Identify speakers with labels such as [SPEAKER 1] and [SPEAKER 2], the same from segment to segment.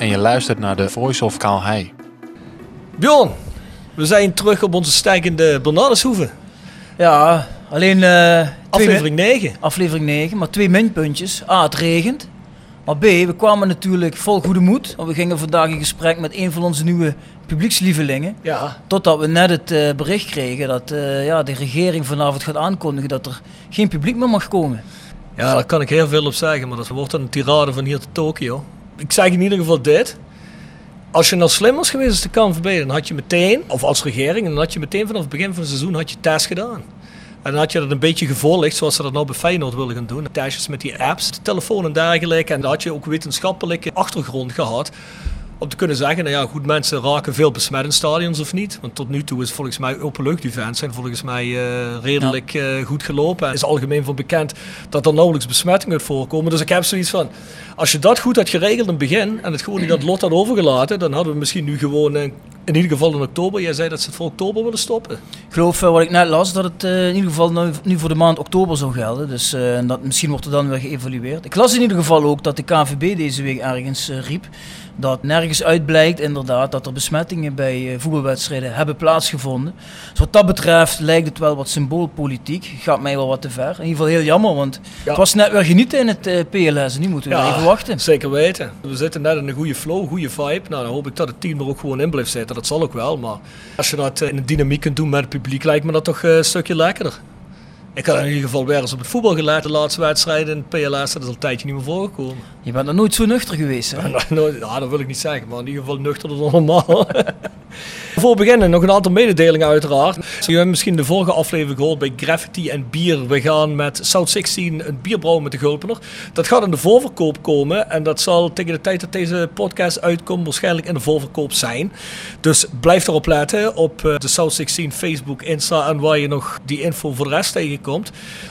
[SPEAKER 1] En
[SPEAKER 2] je luistert naar de Voice of Kaalhei.
[SPEAKER 3] Bjorn, we zijn terug op onze stijgende Bernardeshoeve.
[SPEAKER 4] Ja, alleen eh,
[SPEAKER 3] Aflevering 9.
[SPEAKER 4] min- aflevering 9, maar twee minpuntjes. A, het regent. Maar B, we kwamen natuurlijk vol goede moed. Want we gingen vandaag in gesprek met een van onze nieuwe publiekslievelingen.
[SPEAKER 3] Ja,
[SPEAKER 4] Totdat we net het eh, bericht kregen dat eh, ja, de regering vanavond gaat aankondigen dat er geen publiek meer mag komen.
[SPEAKER 3] ja, daar kan ik heel veel op zeggen, maar dat wordt dan een tirade van hier tot Tokio. Ik zeg in ieder geval dit. Als je nou slim was geweest als de KNVB, dan had je meteen, of als regering, dan had je meteen vanaf het begin van het seizoen had je test gedaan. En dan had je dat een beetje gevolgd, zoals ze dat nou bij Feyenoord willen gaan doen. Testjes met die apps, de telefoon en dergelijke. En dan had je ook wetenschappelijke achtergrond gehad. Om te kunnen zeggen, nou ja, goed, mensen raken veel besmet in stadions of niet. Want tot nu toe is volgens mij openlucht-events zijn volgens mij eh, redelijk eh, goed gelopen. Het is algemeen van bekend dat er nauwelijks besmettingen uit voorkomen. Dus ik heb zoiets van, als je dat goed had geregeld in het begin en het gewoon niet dat lot had overgelaten, dan hadden we misschien nu gewoon, eh, in ieder geval in oktober, jij zei dat ze het voor oktober willen stoppen.
[SPEAKER 4] Ik geloof wat ik net las dat het in ieder geval nu, nu voor de maand oktober zou gelden. Dus dat, misschien wordt er dan weer geëvalueerd. Ik las in ieder geval ook dat de KNVB deze week ergens riep dat nergens uitblijkt inderdaad dat er besmettingen bij eh, voetbalwedstrijden hebben plaatsgevonden. Dus wat dat betreft lijkt het wel wat symboolpolitiek. Gaat mij wel wat te ver. In ieder geval heel jammer, want
[SPEAKER 3] Ja.
[SPEAKER 4] het was net weer genieten in het eh, PLS. En nu moeten we
[SPEAKER 3] Ja.
[SPEAKER 4] even wachten.
[SPEAKER 3] Zeker weten. We zitten net in een goede flow, goede vibe. Nou, dan hoop ik dat het team er ook gewoon in blijft zitten. Dat zal ook wel. Maar als je dat eh, in een dynamiek kunt doen met het publiek, lijkt me dat toch een stukje lekkerder. Ik had in ieder geval weer eens op het voetbal geleid, de laatste wedstrijden in het PLS. Dat is al een tijdje niet meer voorgekomen.
[SPEAKER 4] Je bent nog nooit zo nuchter geweest, hè?
[SPEAKER 3] Ja, dat wil ik niet zeggen, maar in ieder geval nuchterder dan normaal. Voor we beginnen nog een aantal mededelingen uiteraard. Je hebt misschien de vorige aflevering gehoord bij Graffiti en Bier. We gaan met South 16 een bier brouwen met de Gulpener. Dat gaat in de voorverkoop komen en dat zal tegen de tijd dat deze podcast uitkomt waarschijnlijk in de voorverkoop zijn. Dus blijf erop letten op eh, de South 16 Facebook, Insta en waar je nog die info voor de rest tegenkomt.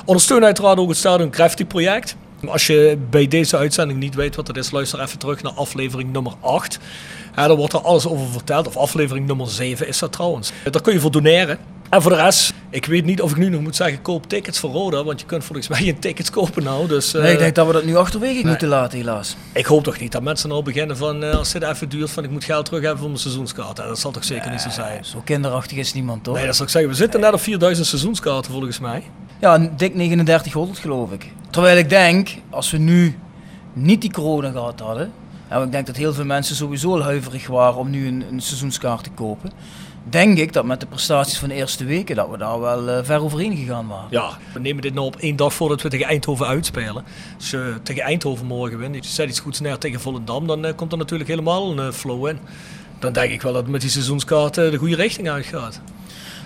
[SPEAKER 3] Ondersteun uiteraard ook het Stadion Graffiti project. Als je bij deze uitzending niet weet wat het is, luister even terug naar aflevering nummer 8. Ja, daar wordt er alles over verteld. Of aflevering nummer 7 is dat trouwens. Daar kun je voor doneren. En voor de rest, ik weet niet of ik nu nog moet zeggen, koop tickets voor Roda. Want je kunt volgens mij geen tickets kopen nou. Dus,
[SPEAKER 4] Nee, ik
[SPEAKER 3] eh,
[SPEAKER 4] denk dat we dat nu achterwege moeten laten, helaas.
[SPEAKER 3] ik hoop toch niet dat mensen nou beginnen van, eh, als dit even duurt, van ik moet geld terug hebben voor mijn seizoenskaart. En dat zal toch zeker niet zo zijn.
[SPEAKER 4] Zo kinderachtig is niemand, toch?
[SPEAKER 3] Nee, dat zou ik zeggen. We zitten net op 4000 seizoenskaarten volgens mij.
[SPEAKER 4] Ja, dik 3900 geloof ik. Terwijl ik denk, als we nu niet die corona gehad hadden, en ik denk dat heel veel mensen sowieso huiverig waren om nu een, een seizoenskaart te kopen, denk ik dat met de prestaties van de eerste weken, dat we daar wel eh, ver overheen gegaan waren.
[SPEAKER 3] Ja, we nemen dit nou op één dag voordat we tegen Eindhoven uitspelen. Als je tegen Eindhoven morgen wint, je zet iets goeds neer tegen Volendam, dan eh, komt er natuurlijk helemaal een eh, flow in. Dan denk ik wel dat het met die seizoenskaarten de goede richting uitgaat.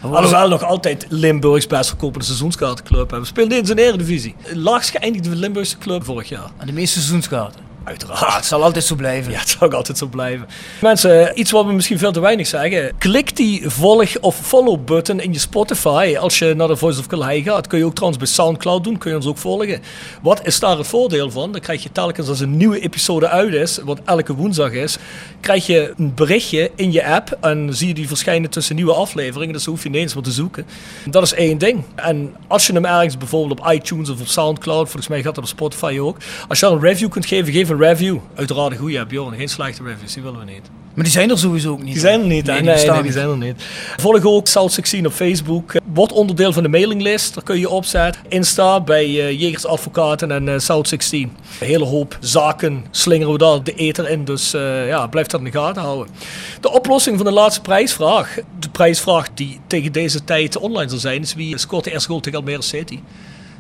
[SPEAKER 3] Alhoewel nog altijd Limburgs best verkopende seizoenskaartenclub hebben. Eens in de Eredivisie. Laagst geëindigde Limburgse club vorig jaar.
[SPEAKER 4] En de meeste seizoenskaarten.
[SPEAKER 3] Uiteraard.
[SPEAKER 4] Het zal altijd zo blijven.
[SPEAKER 3] Ja, het zou ook altijd zo blijven. Mensen, iets wat we misschien veel te weinig zeggen. Klik die volg- of follow-button in je Spotify. Als je naar de Voice of Calais gaat, kun je ook trouwens bij Soundcloud doen. Kun je ons ook volgen. Wat is daar het voordeel van? Dan krijg je telkens als een nieuwe episode uit is, wat elke woensdag is, krijg je een berichtje in je app. En zie je die verschijnen tussen nieuwe afleveringen. Dus hoef je niet eens meer te zoeken. Dat is één ding. En als je hem ergens bijvoorbeeld op iTunes of op Soundcloud, volgens mij gaat dat op Spotify ook. Als je dan een review kunt geven, geef een review. Uiteraard een goede, Bjorn. Geen slechte reviews, die willen we niet.
[SPEAKER 4] Maar die zijn er sowieso ook niet.
[SPEAKER 3] Die zijn er niet, hè?
[SPEAKER 4] Nee,
[SPEAKER 3] Nee,
[SPEAKER 4] die
[SPEAKER 3] nee, die zijn er niet. Volg ook South 16 op Facebook. Word onderdeel van de mailinglist. Daar kun je opzetten. Insta bij eh, Jegers Advocaten en eh, South 16. Een hele hoop zaken slingeren we daar de eter in. Dus eh, ja, blijf dat in de gaten houden. De oplossing van de laatste prijsvraag. De prijsvraag die tegen deze tijd online zal zijn. Is wie scoort de eerste goal tegen Almere City?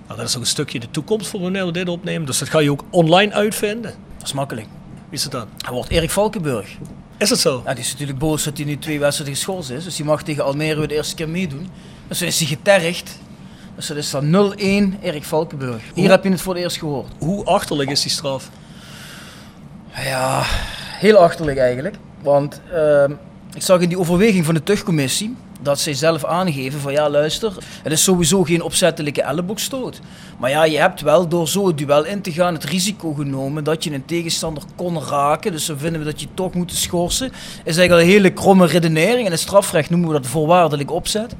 [SPEAKER 3] Nou, dat is ook een stukje de toekomst voor wanneer we dit opnemen. Dus dat ga je ook online uitvinden.
[SPEAKER 4] Dat is makkelijk.
[SPEAKER 3] Wie is het dan?
[SPEAKER 4] Hij wordt Erik Valkenburg.
[SPEAKER 3] Is het zo?
[SPEAKER 4] Ja, die is natuurlijk boos dat hij nu twee wedstrijden geschorst is. Dus die mag tegen Almere weer de eerste keer meedoen. Dus dan is hij getergd. Dus dat is dan 0-1 Erik Valkenburg. Hier heb je het voor het eerst gehoord.
[SPEAKER 3] Hoe achterlijk is die straf?
[SPEAKER 4] Ja, heel achterlijk eigenlijk. Want ehm, ik zag in die overweging van de tuchtcommissie dat zij zelf aangeven van ja luister, het is sowieso geen opzettelijke elleboogstoot. Maar ja, je hebt wel door zo het duel in te gaan het risico genomen dat je een tegenstander kon raken. Dus dan vinden we dat je toch moet schorsen. Is eigenlijk een hele kromme redenering. En in het strafrecht noemen we dat voorwaardelijk opzet.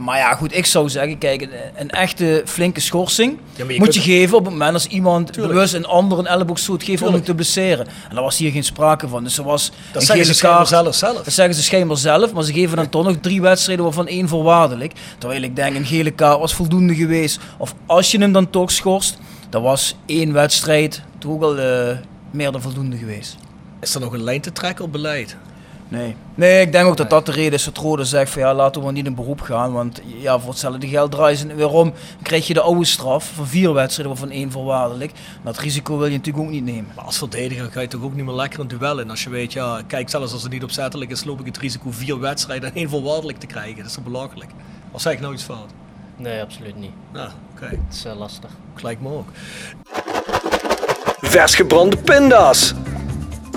[SPEAKER 4] Maar ja, goed, ik zou zeggen, kijk, een, een echte flinke schorsing
[SPEAKER 3] Ja, maar je
[SPEAKER 4] moet je geven op het moment als iemand
[SPEAKER 3] Tuurlijk.
[SPEAKER 4] bewust een ander een elleboogstoot geeft om hem te blesseren. En daar was hier geen sprake van. Dus er was
[SPEAKER 3] Dat zeggen ze schijnbaar zelf zelf.
[SPEAKER 4] Dat zeggen ze schijnbaar zelf, maar ze geven dan toch nog drie wedstrijden waarvan één voorwaardelijk. Terwijl ik denk, een gele kaart was voldoende geweest. Of als je hem dan toch schorst, dan was één wedstrijd toch ook al eh, meer dan voldoende geweest.
[SPEAKER 3] Is er nog een lijn te trekken op beleid?
[SPEAKER 4] Nee. Nee, ik denk ook dat dat de reden is dat Rode zegt van ja, laten we maar niet in beroep gaan. Want ja, voor hetzelfde geld draaien ze weer om. Dan krijg je de oude straf van vier wedstrijden waarvan één voorwaardelijk. Dat risico wil je natuurlijk ook niet nemen.
[SPEAKER 3] Maar als verdediger ga je toch ook niet meer lekker een duel in. Als je weet, ja, kijk, zelfs als het niet opzettelijk is, loop ik het risico vier wedstrijden en één voorwaardelijk te krijgen. Dat is toch belachelijk? Of zeg ik nou iets fout?
[SPEAKER 5] Nee, absoluut niet.
[SPEAKER 3] Nou, oké.
[SPEAKER 5] Het is eh, lastig.
[SPEAKER 3] Gelijk me ook. Vers gebrande pinda's.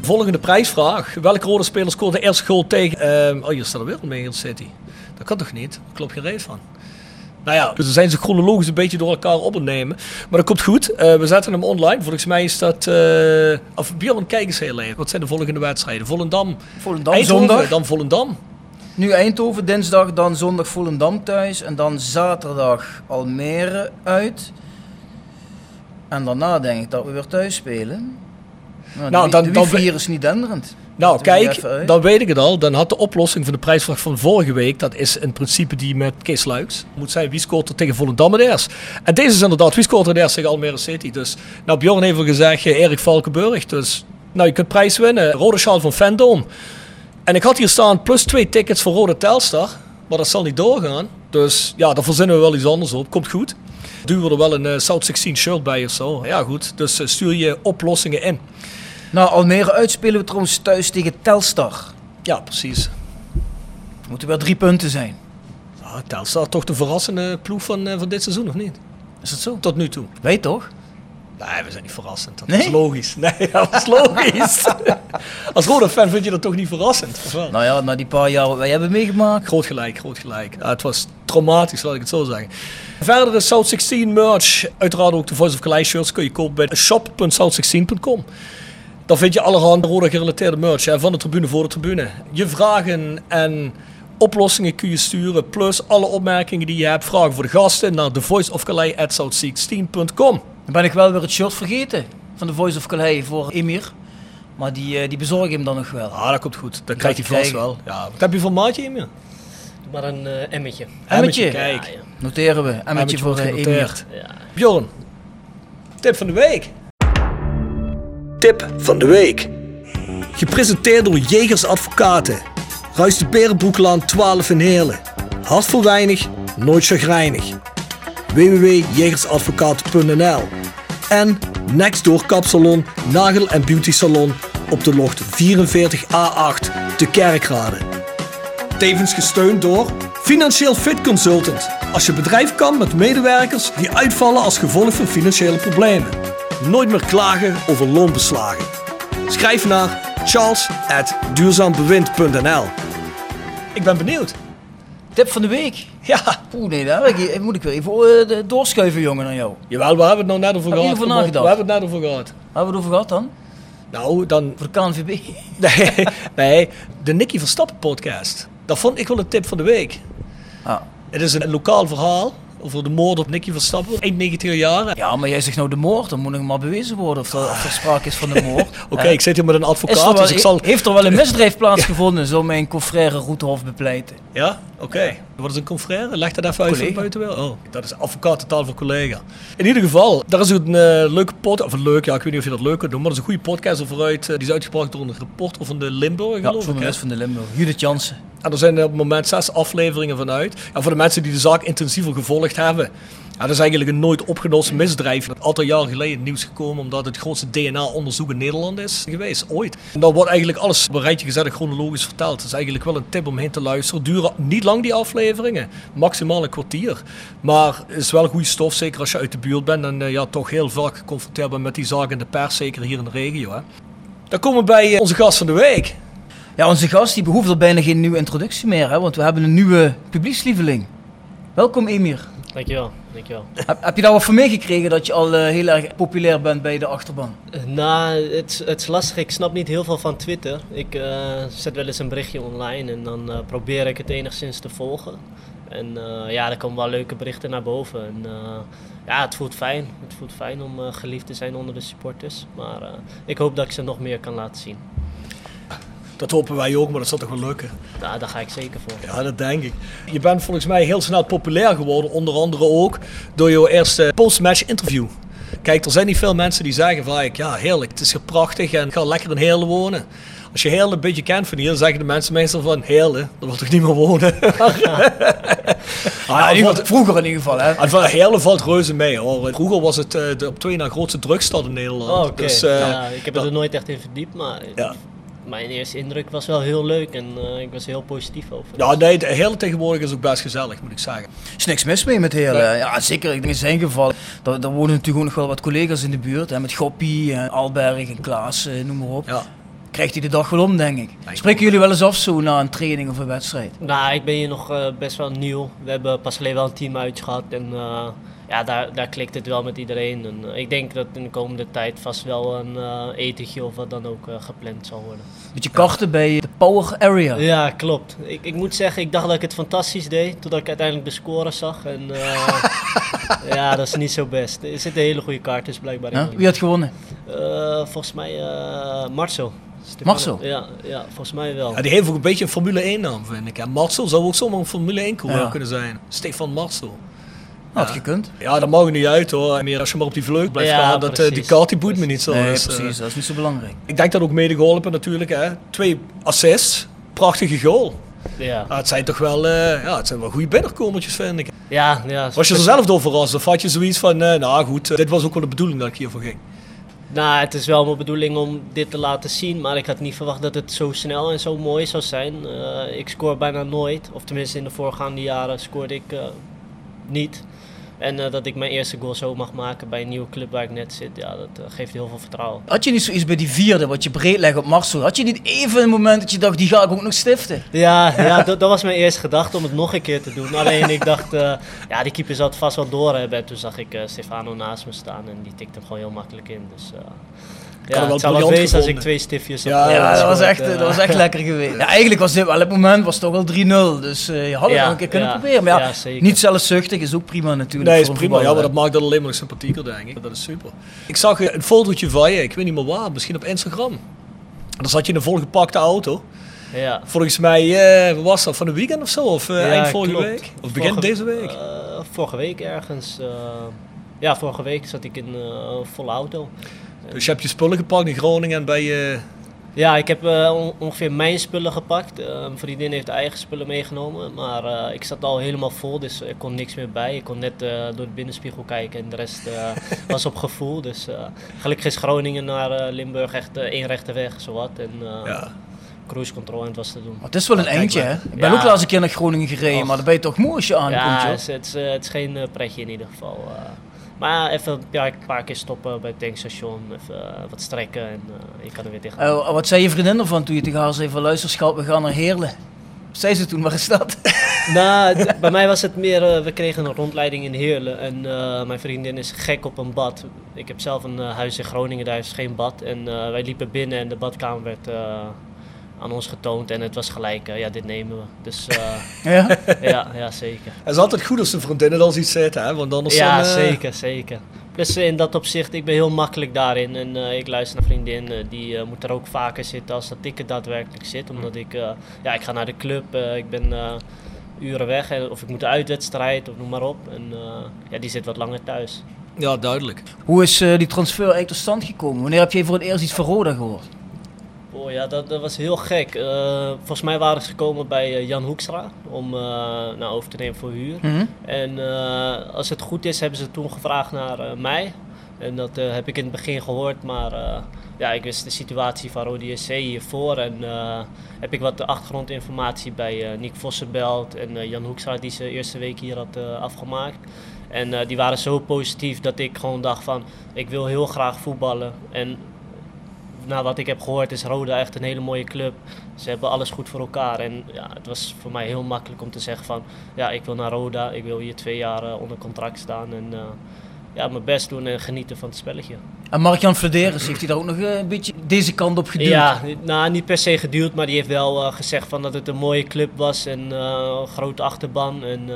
[SPEAKER 3] Volgende prijsvraag. Welke rode speler scoorde de eerste goal tegen... ehm, oh, hier staat er weer een Manchester City. Dat kan toch niet? Daar klopt geen reet van. Nou ja, dus dan zijn ze chronologisch een beetje door elkaar op nemen. Maar dat komt goed. Eh, we zetten hem online. Volgens mij is dat... eh of Bjorn, kijk eens heel even. Wat zijn de volgende wedstrijden? Volendam.
[SPEAKER 4] Volendam
[SPEAKER 3] Eindhoven,
[SPEAKER 4] zondag.
[SPEAKER 3] Dan Volendam.
[SPEAKER 4] Nu Eindhoven, dinsdag, dan zondag Volendam thuis. En dan zaterdag Almere uit. En daarna denk ik dat we weer thuis spelen. Nou,
[SPEAKER 3] Nou, dan- dan
[SPEAKER 4] hier is niet denderend.
[SPEAKER 3] Nou, kijk, dan weet ik het al. Dan had de oplossing van de prijsvraag van vorige week, dat is in principe die met Kees Luiks. Moet zijn, wie scoort er tegen Volendam eerst? En deze is inderdaad, wie scoort er tegen Almere City? Dus, nou, Bjorn heeft al gezegd, eh, Erik Valkenburg. Dus, nou, je kunt prijs winnen. Rode sjaal van Fandom. En ik had hier staan plus twee tickets voor Rode Telstar. Maar dat zal niet doorgaan. Dus, ja, daar verzinnen we wel iets anders op. Komt goed. Duwen we er wel een eh, South 16 shirt bij of zo. Ja, goed. Dus eh, stuur je oplossingen in.
[SPEAKER 4] Nou, Almere uit spelen we trouwens thuis tegen Telstar.
[SPEAKER 3] Ja, precies.
[SPEAKER 4] Moeten weer drie punten zijn.
[SPEAKER 3] Ja, Telstar toch de verrassende ploeg van, eh, van dit seizoen, of niet?
[SPEAKER 4] Is dat zo?
[SPEAKER 3] Tot nu toe.
[SPEAKER 4] Weet toch?
[SPEAKER 3] Nee, we zijn niet verrassend. Dat
[SPEAKER 4] Nee?
[SPEAKER 3] is logisch. Nee, dat is logisch. Als rode fan vind je dat toch niet verrassend?
[SPEAKER 4] Nou ja, na die paar jaar wat wij hebben meegemaakt.
[SPEAKER 3] Groot gelijk, groot gelijk. Ja, het was traumatisch, laat ik het zo zeggen. Verder is South 16 merch. Uiteraard ook de Voice of Calais shirts kun je kopen bij shop.south16.com. Dan vind je allerhande rode gerelateerde merch hè, van de tribune voor de tribune. Je vragen en oplossingen kun je sturen. Plus alle opmerkingen die je hebt. Vragen voor de gasten naar thevoiceofcalais.south16.com.
[SPEAKER 4] Dan ben ik wel weer het shirt vergeten van de Voice of Calais voor Emir. Maar die, eh, die bezorg ik hem dan nog wel.
[SPEAKER 3] Ah, dat komt goed. Dat krijgt hij
[SPEAKER 4] hij
[SPEAKER 3] vast wel. Ja. Wat heb je voor maatje me?
[SPEAKER 5] Doe maar een eh, emmetje.
[SPEAKER 4] Emmetje.
[SPEAKER 3] Kijk.
[SPEAKER 5] Ja, ja.
[SPEAKER 4] Noteren we. Emmetje
[SPEAKER 3] Emmetje
[SPEAKER 4] voor eh, Emir.
[SPEAKER 5] Ja.
[SPEAKER 3] Bjorn, tip van de week. Tip van de week. Gepresenteerd door Jegers Advocaten. Ruist de Berenbroeklaan 12 in Heerlen. Hart voor weinig, nooit chagrijnig. www.jegersadvocaten.nl En Nextdoor Kapsalon, Nagel en Beauty Salon op de locht 44A8 te Kerkrade. Tevens gesteund door Financieel Fit Consultant. Als je bedrijf kan met medewerkers die uitvallen als gevolg van financiële problemen. Nooit meer klagen over loonbeslagen. Schrijf naar charles.duurzaambewind.nl Ik ben benieuwd.
[SPEAKER 4] Tip van de week.
[SPEAKER 3] Ja,
[SPEAKER 4] Oeh, nee, daar heb ik- moet ik weer even eh, doorschuiven, jongen, naar jou.
[SPEAKER 3] jawel, we hebben het nou net over
[SPEAKER 4] Heb
[SPEAKER 3] gehad. op,
[SPEAKER 4] nagedacht?
[SPEAKER 3] We hebben het net over gehad.
[SPEAKER 4] Waar hebben we het over gehad dan?
[SPEAKER 3] Nou, dan...
[SPEAKER 4] Voor de KNVB.
[SPEAKER 3] Nee, nee, de Nicky Verstappen podcast. Dat vond ik wel een tip van de week.
[SPEAKER 4] Ah.
[SPEAKER 3] Het is een lokaal verhaal over de moord op Nicky Verstappen. Eind 90 jaar.
[SPEAKER 4] Ja, maar jij zegt nou de moord, dan moet nog maar bewezen worden of er, of er sprake is van de moord.
[SPEAKER 3] Oké, ik zit hier met een advocaat,
[SPEAKER 4] wel-
[SPEAKER 3] dus ik zal...
[SPEAKER 4] Heeft er wel een misdrijf plaatsgevonden, zo mijn confrère Roethof bepleiten?
[SPEAKER 3] Ja? Oké. Wat is een confrère? Leg dat even uit de
[SPEAKER 4] Collega.
[SPEAKER 3] buitenwereld. Oh, dat is advocatentaal voor collega. In ieder geval, daar is een eh, leuke podcast, of leuk, ja, ik weet niet of je dat leuk kunt doen, maar dat is een goede podcast over uit, eh, die is uitgebracht door een reporter van de Limburg,
[SPEAKER 4] Ja,
[SPEAKER 3] ik. hè?
[SPEAKER 4] journalist van de Limburg. Judith Jansen.
[SPEAKER 3] En er zijn er op het moment zes afleveringen vanuit. En voor de mensen die de zaak intensiever gevolgd hebben. Ja, dat is eigenlijk een nooit opgelost misdrijf. Een aantal jaren geleden het nieuws gekomen omdat het grootste DNA-onderzoek in Nederland is geweest, ooit. En dan wordt eigenlijk alles op een rijtje gezet en chronologisch verteld. Het is eigenlijk wel een tip om heen te luisteren. Duren niet lang die afleveringen, maximaal een kwartier. Maar is wel goede stof, zeker als je uit de buurt bent en eh, ja, toch heel vaak geconfronteerd bent met die zaak in de pers, zeker hier in de regio. Hè. Dan komen we bij eh, onze gast van de week.
[SPEAKER 4] Ja, onze gast die behoeft al bijna geen nieuwe introductie meer, hè, want we hebben een nieuwe publiekslieveling. Welkom Emir.
[SPEAKER 5] Dankjewel, dankjewel.
[SPEAKER 4] Heb, heb je daar wat van meegekregen dat je al eh, heel erg populair bent bij de achterban?
[SPEAKER 5] Eh, Nou, het, is- het is lastig. Ik snap niet heel veel van Twitter. Ik eh, zet wel eens een berichtje online en dan probeer ik het enigszins te volgen. En ja, er komen wel leuke berichten naar boven. En ja, het voelt fijn. Het voelt fijn om geliefd te zijn onder de supporters. Maar ik hoop dat ik ze nog meer kan laten zien.
[SPEAKER 3] Dat hopen wij ook, maar dat zal toch wel lukken.
[SPEAKER 5] Nou, daar ga ik zeker voor.
[SPEAKER 3] Ja, dat denk ik. Je bent volgens mij heel snel populair geworden, onder andere ook door jouw eerste post-match interview. Kijk, er zijn niet veel mensen die zeggen van, ja heerlijk, het is hier prachtig en ik ga lekker in Heerlen wonen. Als je Heerlen een beetje kent van hier, zeggen de mensen meestal van, Heerlen, dat wil toch niet meer wonen?
[SPEAKER 4] Ja, geval- vroeger in ieder geval, hè?
[SPEAKER 3] Van Heerlen valt reuze mee hoor. Vroeger was het eh, de op twee na grootste drugsstad in Nederland.
[SPEAKER 5] Oh, oké.
[SPEAKER 3] Dus, eh,
[SPEAKER 5] ja, ik heb er nooit echt in verdiept, maar
[SPEAKER 3] Ja.
[SPEAKER 5] Mijn eerste indruk was wel heel leuk en eh, ik was heel positief over.
[SPEAKER 3] ja, nee, de Heerlen tegenwoordig is ook best gezellig, moet ik zeggen.
[SPEAKER 4] Er is niks mis mee met Heerlen. Ja, zeker. Ik denk in zijn geval. Daar, daar wonen natuurlijk ook nog wel wat collega's in de buurt. Hè, met Goppie, en Alberg en Klaas, eh, noem maar op.
[SPEAKER 3] Ja.
[SPEAKER 4] Krijgt hij de dag wel om, denk ik. Spreken jullie wel eens af zo na een training of een wedstrijd?
[SPEAKER 5] Nou, ik ben hier nog eh, best wel nieuw. We hebben pas geleden wel een team uitgehad en eh, ja, daar, daar klikt het wel met iedereen. En, eh, ik denk dat in de komende tijd vast wel een eh, etentje of wat dan ook eh, gepland zal worden.
[SPEAKER 4] Beetje karten bij de Power Area.
[SPEAKER 5] Ja, klopt. Ik, ik moet zeggen, ik dacht dat ik het fantastisch deed, totdat ik uiteindelijk de score zag. En eh, ja, dat is niet zo best. Er zitten hele goede kaarten blijkbaar in.
[SPEAKER 4] Wie had gewonnen?
[SPEAKER 5] Eh, volgens mij eh Marcel. Stefano.
[SPEAKER 4] Marcel?
[SPEAKER 5] Ja, ja, volgens mij wel.
[SPEAKER 3] Ja, die heeft ook een beetje een Formule 1 naam, vind ik. En Marcel zou ook zomaar een Formule 1 coureur
[SPEAKER 4] Ja.
[SPEAKER 3] kunnen zijn. Stefan Marcel.
[SPEAKER 4] Had gekund.
[SPEAKER 3] Ja, dat mag er niet uit hoor. Meer als je maar op die vleugel blijft
[SPEAKER 5] Ja,
[SPEAKER 3] gaan. Dat, eh, die kaart die boeit me niet zo.
[SPEAKER 4] Nee,
[SPEAKER 3] Dus, eh,
[SPEAKER 4] precies. Dat is niet zo belangrijk.
[SPEAKER 3] ik denk dat ook mede geholpen natuurlijk. Hè. Twee assists. Prachtige goal.
[SPEAKER 5] Ja,
[SPEAKER 3] Ja, het zijn toch wel, eh, ja, het zijn wel goede binnenkomertjes vind ik.
[SPEAKER 5] ja, ja.
[SPEAKER 3] Was je er zelf door verrast? Of had je zoiets van, eh, nou goed, eh, dit was ook wel de bedoeling dat ik hiervoor ging?
[SPEAKER 5] Nou, het is wel mijn bedoeling om dit te laten zien, maar ik had niet verwacht dat het zo snel en zo mooi zou zijn. Eh, ik scoor bijna nooit, of tenminste in de voorgaande jaren scoorde ik eh, niet. En eh, dat ik mijn eerste goal zo mag maken bij een nieuwe club waar ik net zit, ja, dat eh, geeft heel veel vertrouwen.
[SPEAKER 4] Had je niet zoiets bij die vierde, wat je breed legt op Marcel? Had je niet even een moment dat je dacht, die ga ik ook nog stiften?
[SPEAKER 5] Ja, ja dat, dat was mijn eerste gedachte om het nog een keer te doen. Alleen ik dacht, eh, ja, die keeper zal het vast wel doorhebben. En toen zag ik Stefano naast me staan en die tikte hem gewoon heel makkelijk in. Dus, eh,
[SPEAKER 3] Ik had hem wel
[SPEAKER 5] wezen als ik twee stiftjes
[SPEAKER 3] Ja,
[SPEAKER 5] had.
[SPEAKER 4] Ja, dat was,
[SPEAKER 5] gescoord,
[SPEAKER 4] echt,
[SPEAKER 5] eh.
[SPEAKER 4] dat was echt lekker geweest. Ja, eigenlijk was dit wel het moment was toch wel 3-0. Dus eh, je had het
[SPEAKER 5] Ja,
[SPEAKER 4] nog een keer kunnen
[SPEAKER 5] ja,
[SPEAKER 4] proberen. Maar ja,
[SPEAKER 5] ja,
[SPEAKER 4] niet zelfzuchtig is ook prima natuurlijk.
[SPEAKER 3] Nee, is prima. Ja, maar dat maakt het alleen maar nog sympathieker, denk ik. Dat is super. Ik zag eh, een fotootje van je, ik weet niet meer waar, misschien op Instagram. En dan zat je in een volgepakte auto.
[SPEAKER 5] Ja.
[SPEAKER 3] Volgens mij, eh wat was dat, van een weekend of zo? Of eh,
[SPEAKER 5] Ja,
[SPEAKER 3] eind vorige
[SPEAKER 5] klopt.
[SPEAKER 3] week? Of begin
[SPEAKER 5] Vorige-
[SPEAKER 3] deze week?
[SPEAKER 5] eh, vorige week ergens. eh, ja, vorige week zat ik in eh, een volle auto.
[SPEAKER 3] Dus je hebt je spullen gepakt in Groningen en bij je...
[SPEAKER 5] Ja, ik heb eh, on- ongeveer mijn spullen gepakt. Eh, mijn vriendin heeft haar eigen spullen meegenomen. Maar eh, ik zat al helemaal vol, dus ik kon niks meer bij. Ik kon net eh, door de binnenspiegel kijken en de rest eh, was op gevoel. Dus eh, gelukkig is Groningen naar eh, Limburg echt één rechte weg, zowat. En eh,
[SPEAKER 3] Ja.
[SPEAKER 5] cruise control en het was te doen.
[SPEAKER 4] Maar het is wel een eindje,
[SPEAKER 3] maar.
[SPEAKER 4] hè? Ik ben
[SPEAKER 5] Ja.
[SPEAKER 4] ook laatst een keer naar Groningen gereden,
[SPEAKER 5] Och.
[SPEAKER 4] maar dan ben je toch moe als je aankomt,
[SPEAKER 5] Ja, het is, het, is, eh, het is geen pretje in ieder geval. Maar even ja, een paar keer stoppen bij het tankstation, even eh, wat strekken en eh, je kan er weer tegen.
[SPEAKER 4] Eh, wat zei je vriendin ervan toen je tegen haar zei van luister schat, we gaan naar Heerlen? Zei ze toen, waar is dat?
[SPEAKER 5] Nou, bij mij was het meer, eh, we kregen een rondleiding in Heerlen en mijn vriendin is gek op een bad. Ik heb zelf een huis in Groningen, daar is geen bad. En wij liepen binnen en de badkamer werd aan ons getoond en het was gelijk, eh, ja dit nemen we. Dus eh,
[SPEAKER 4] ja?
[SPEAKER 5] ja, ja, zeker.
[SPEAKER 3] Het is altijd goed als de vriendinnen dan iets zitten, hè? Want anders
[SPEAKER 5] Ja,
[SPEAKER 3] dan, eh,
[SPEAKER 5] zeker, zeker. Plus eh, in dat opzicht, ik ben heel makkelijk daarin. En eh, ik luister naar vriendin, eh, die eh, moet er ook vaker zitten als dat ik er daadwerkelijk zit. Omdat ik, eh, ja, ik ga naar de club, ik ben eh, uren weg. en- Of ik moet uitwedstrijd, of noem maar op. En eh, ja, die zit wat langer thuis.
[SPEAKER 3] Ja, duidelijk.
[SPEAKER 4] Hoe is eh, die transfer eigenlijk tot stand gekomen? Wanneer heb jij voor het eerst iets van Roda gehoord?
[SPEAKER 5] Oh ja, dat, dat was heel gek. Eh, volgens mij waren ze gekomen bij eh, Jan Hoekstra om eh, nou, over te nemen voor huur.
[SPEAKER 4] Mhm.
[SPEAKER 5] En als het goed is, hebben ze toen gevraagd naar mij. En dat heb ik in het begin gehoord, maar ja, ik wist de situatie van Rode JC hiervoor. En heb ik wat achtergrondinformatie bij Nick Vossenbelt en Jan Hoekstra, die zijn eerste week hier had afgemaakt. En die waren zo positief dat ik gewoon dacht van, ik wil heel graag voetballen. En na wat ik heb gehoord is Roda echt een hele mooie club. Ze hebben alles goed voor elkaar. En ja, het was voor mij heel makkelijk om te zeggen van... Ja, ik wil naar Roda. Ik wil hier twee jaar eh, onder contract staan. En eh, ja, mijn best doen en genieten van het spelletje.
[SPEAKER 4] En Mark-Jan Flederis, heeft hij daar ook nog eh, een beetje deze kant op geduwd?
[SPEAKER 5] Ja, nou, niet per se geduwd, maar die heeft wel gezegd van dat het een mooie club was. En een grote achterban. En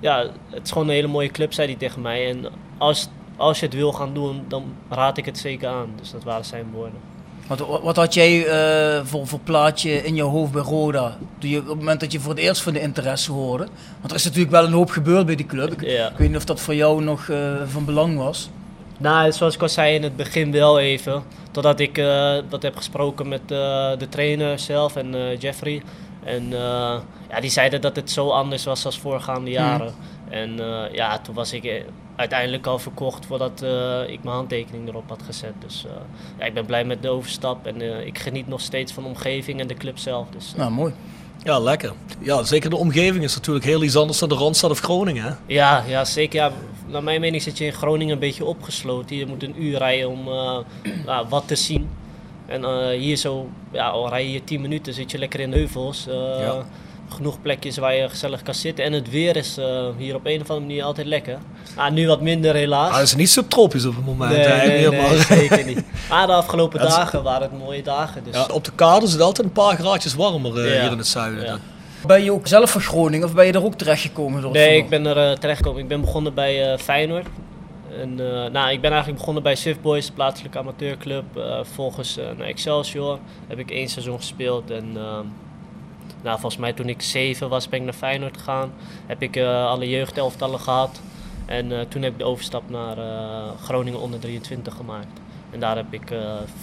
[SPEAKER 5] ja, het is gewoon een hele mooie club, zei hij tegen mij. En als, als je het wil gaan doen, dan raad ik het zeker aan. Dus dat waren zijn woorden.
[SPEAKER 4] Wat, wat- had jij eh, voor, voor plaatje in je hoofd bij Roda? Toen je, op het moment dat je voor het eerst van de interesse hoorde? Want er is natuurlijk wel een hoop gebeurd bij die club. Ik,
[SPEAKER 5] Ja.
[SPEAKER 4] ik weet niet of dat voor jou nog eh, van belang was.
[SPEAKER 5] Nou, zoals ik al zei in het begin wel even. Totdat ik eh, wat heb gesproken met de trainer zelf en Jeffrey. En ja, die zeiden dat het zo anders was als voorgaande jaren. En ja, toen was ik uiteindelijk al verkocht voordat eh, ik mijn handtekening erop had gezet. Dus eh, ja, ik ben blij met de overstap. En eh, ik geniet nog steeds van de omgeving en de club zelf. Dus,
[SPEAKER 4] Nou, mooi.
[SPEAKER 3] Ja, lekker. Ja, zeker de omgeving is natuurlijk heel iets anders dan de Randstad of Groningen, hè?
[SPEAKER 5] Ja, ja zeker. Ja, naar mijn mening zit je in Groningen een beetje opgesloten. Je moet een uur rijden om nou, wat te zien. En hier zo, ja, al rij je hier 10 minuten, zit je lekker in de heuvels.
[SPEAKER 3] Ja.
[SPEAKER 5] Genoeg plekjes waar je gezellig kan zitten. En het weer is eh, hier op een of andere manier altijd lekker. Ah, nu wat minder helaas.
[SPEAKER 3] Ah, het is niet subtropisch op het moment,
[SPEAKER 5] nee,
[SPEAKER 3] maar...
[SPEAKER 5] zeker niet. Maar de afgelopen dagen waren het mooie dagen. Dus.
[SPEAKER 3] Ja, op de kade is het altijd een paar graadjes warmer eh,
[SPEAKER 5] Ja.
[SPEAKER 3] hier in het zuiden.
[SPEAKER 5] Ja.
[SPEAKER 4] Ben je ook zelf van Groningen of ben je er ook terechtgekomen? door
[SPEAKER 5] Nee, ik ben er eh, terechtgekomen. Ik ben begonnen bij eh, Feyenoord. En, eh, nou, ik ben eigenlijk begonnen bij Swift Boys, plaatselijke amateurclub. Eh volgens eh, naar Excelsior heb ik één seizoen gespeeld. En ehm, nou, volgens mij toen ik zeven was, ben ik naar Feyenoord gegaan. Heb ik eh, alle jeugdelftallen gehad. En eh, toen heb ik de overstap naar eh, Groningen onder 23 gemaakt. En daar heb ik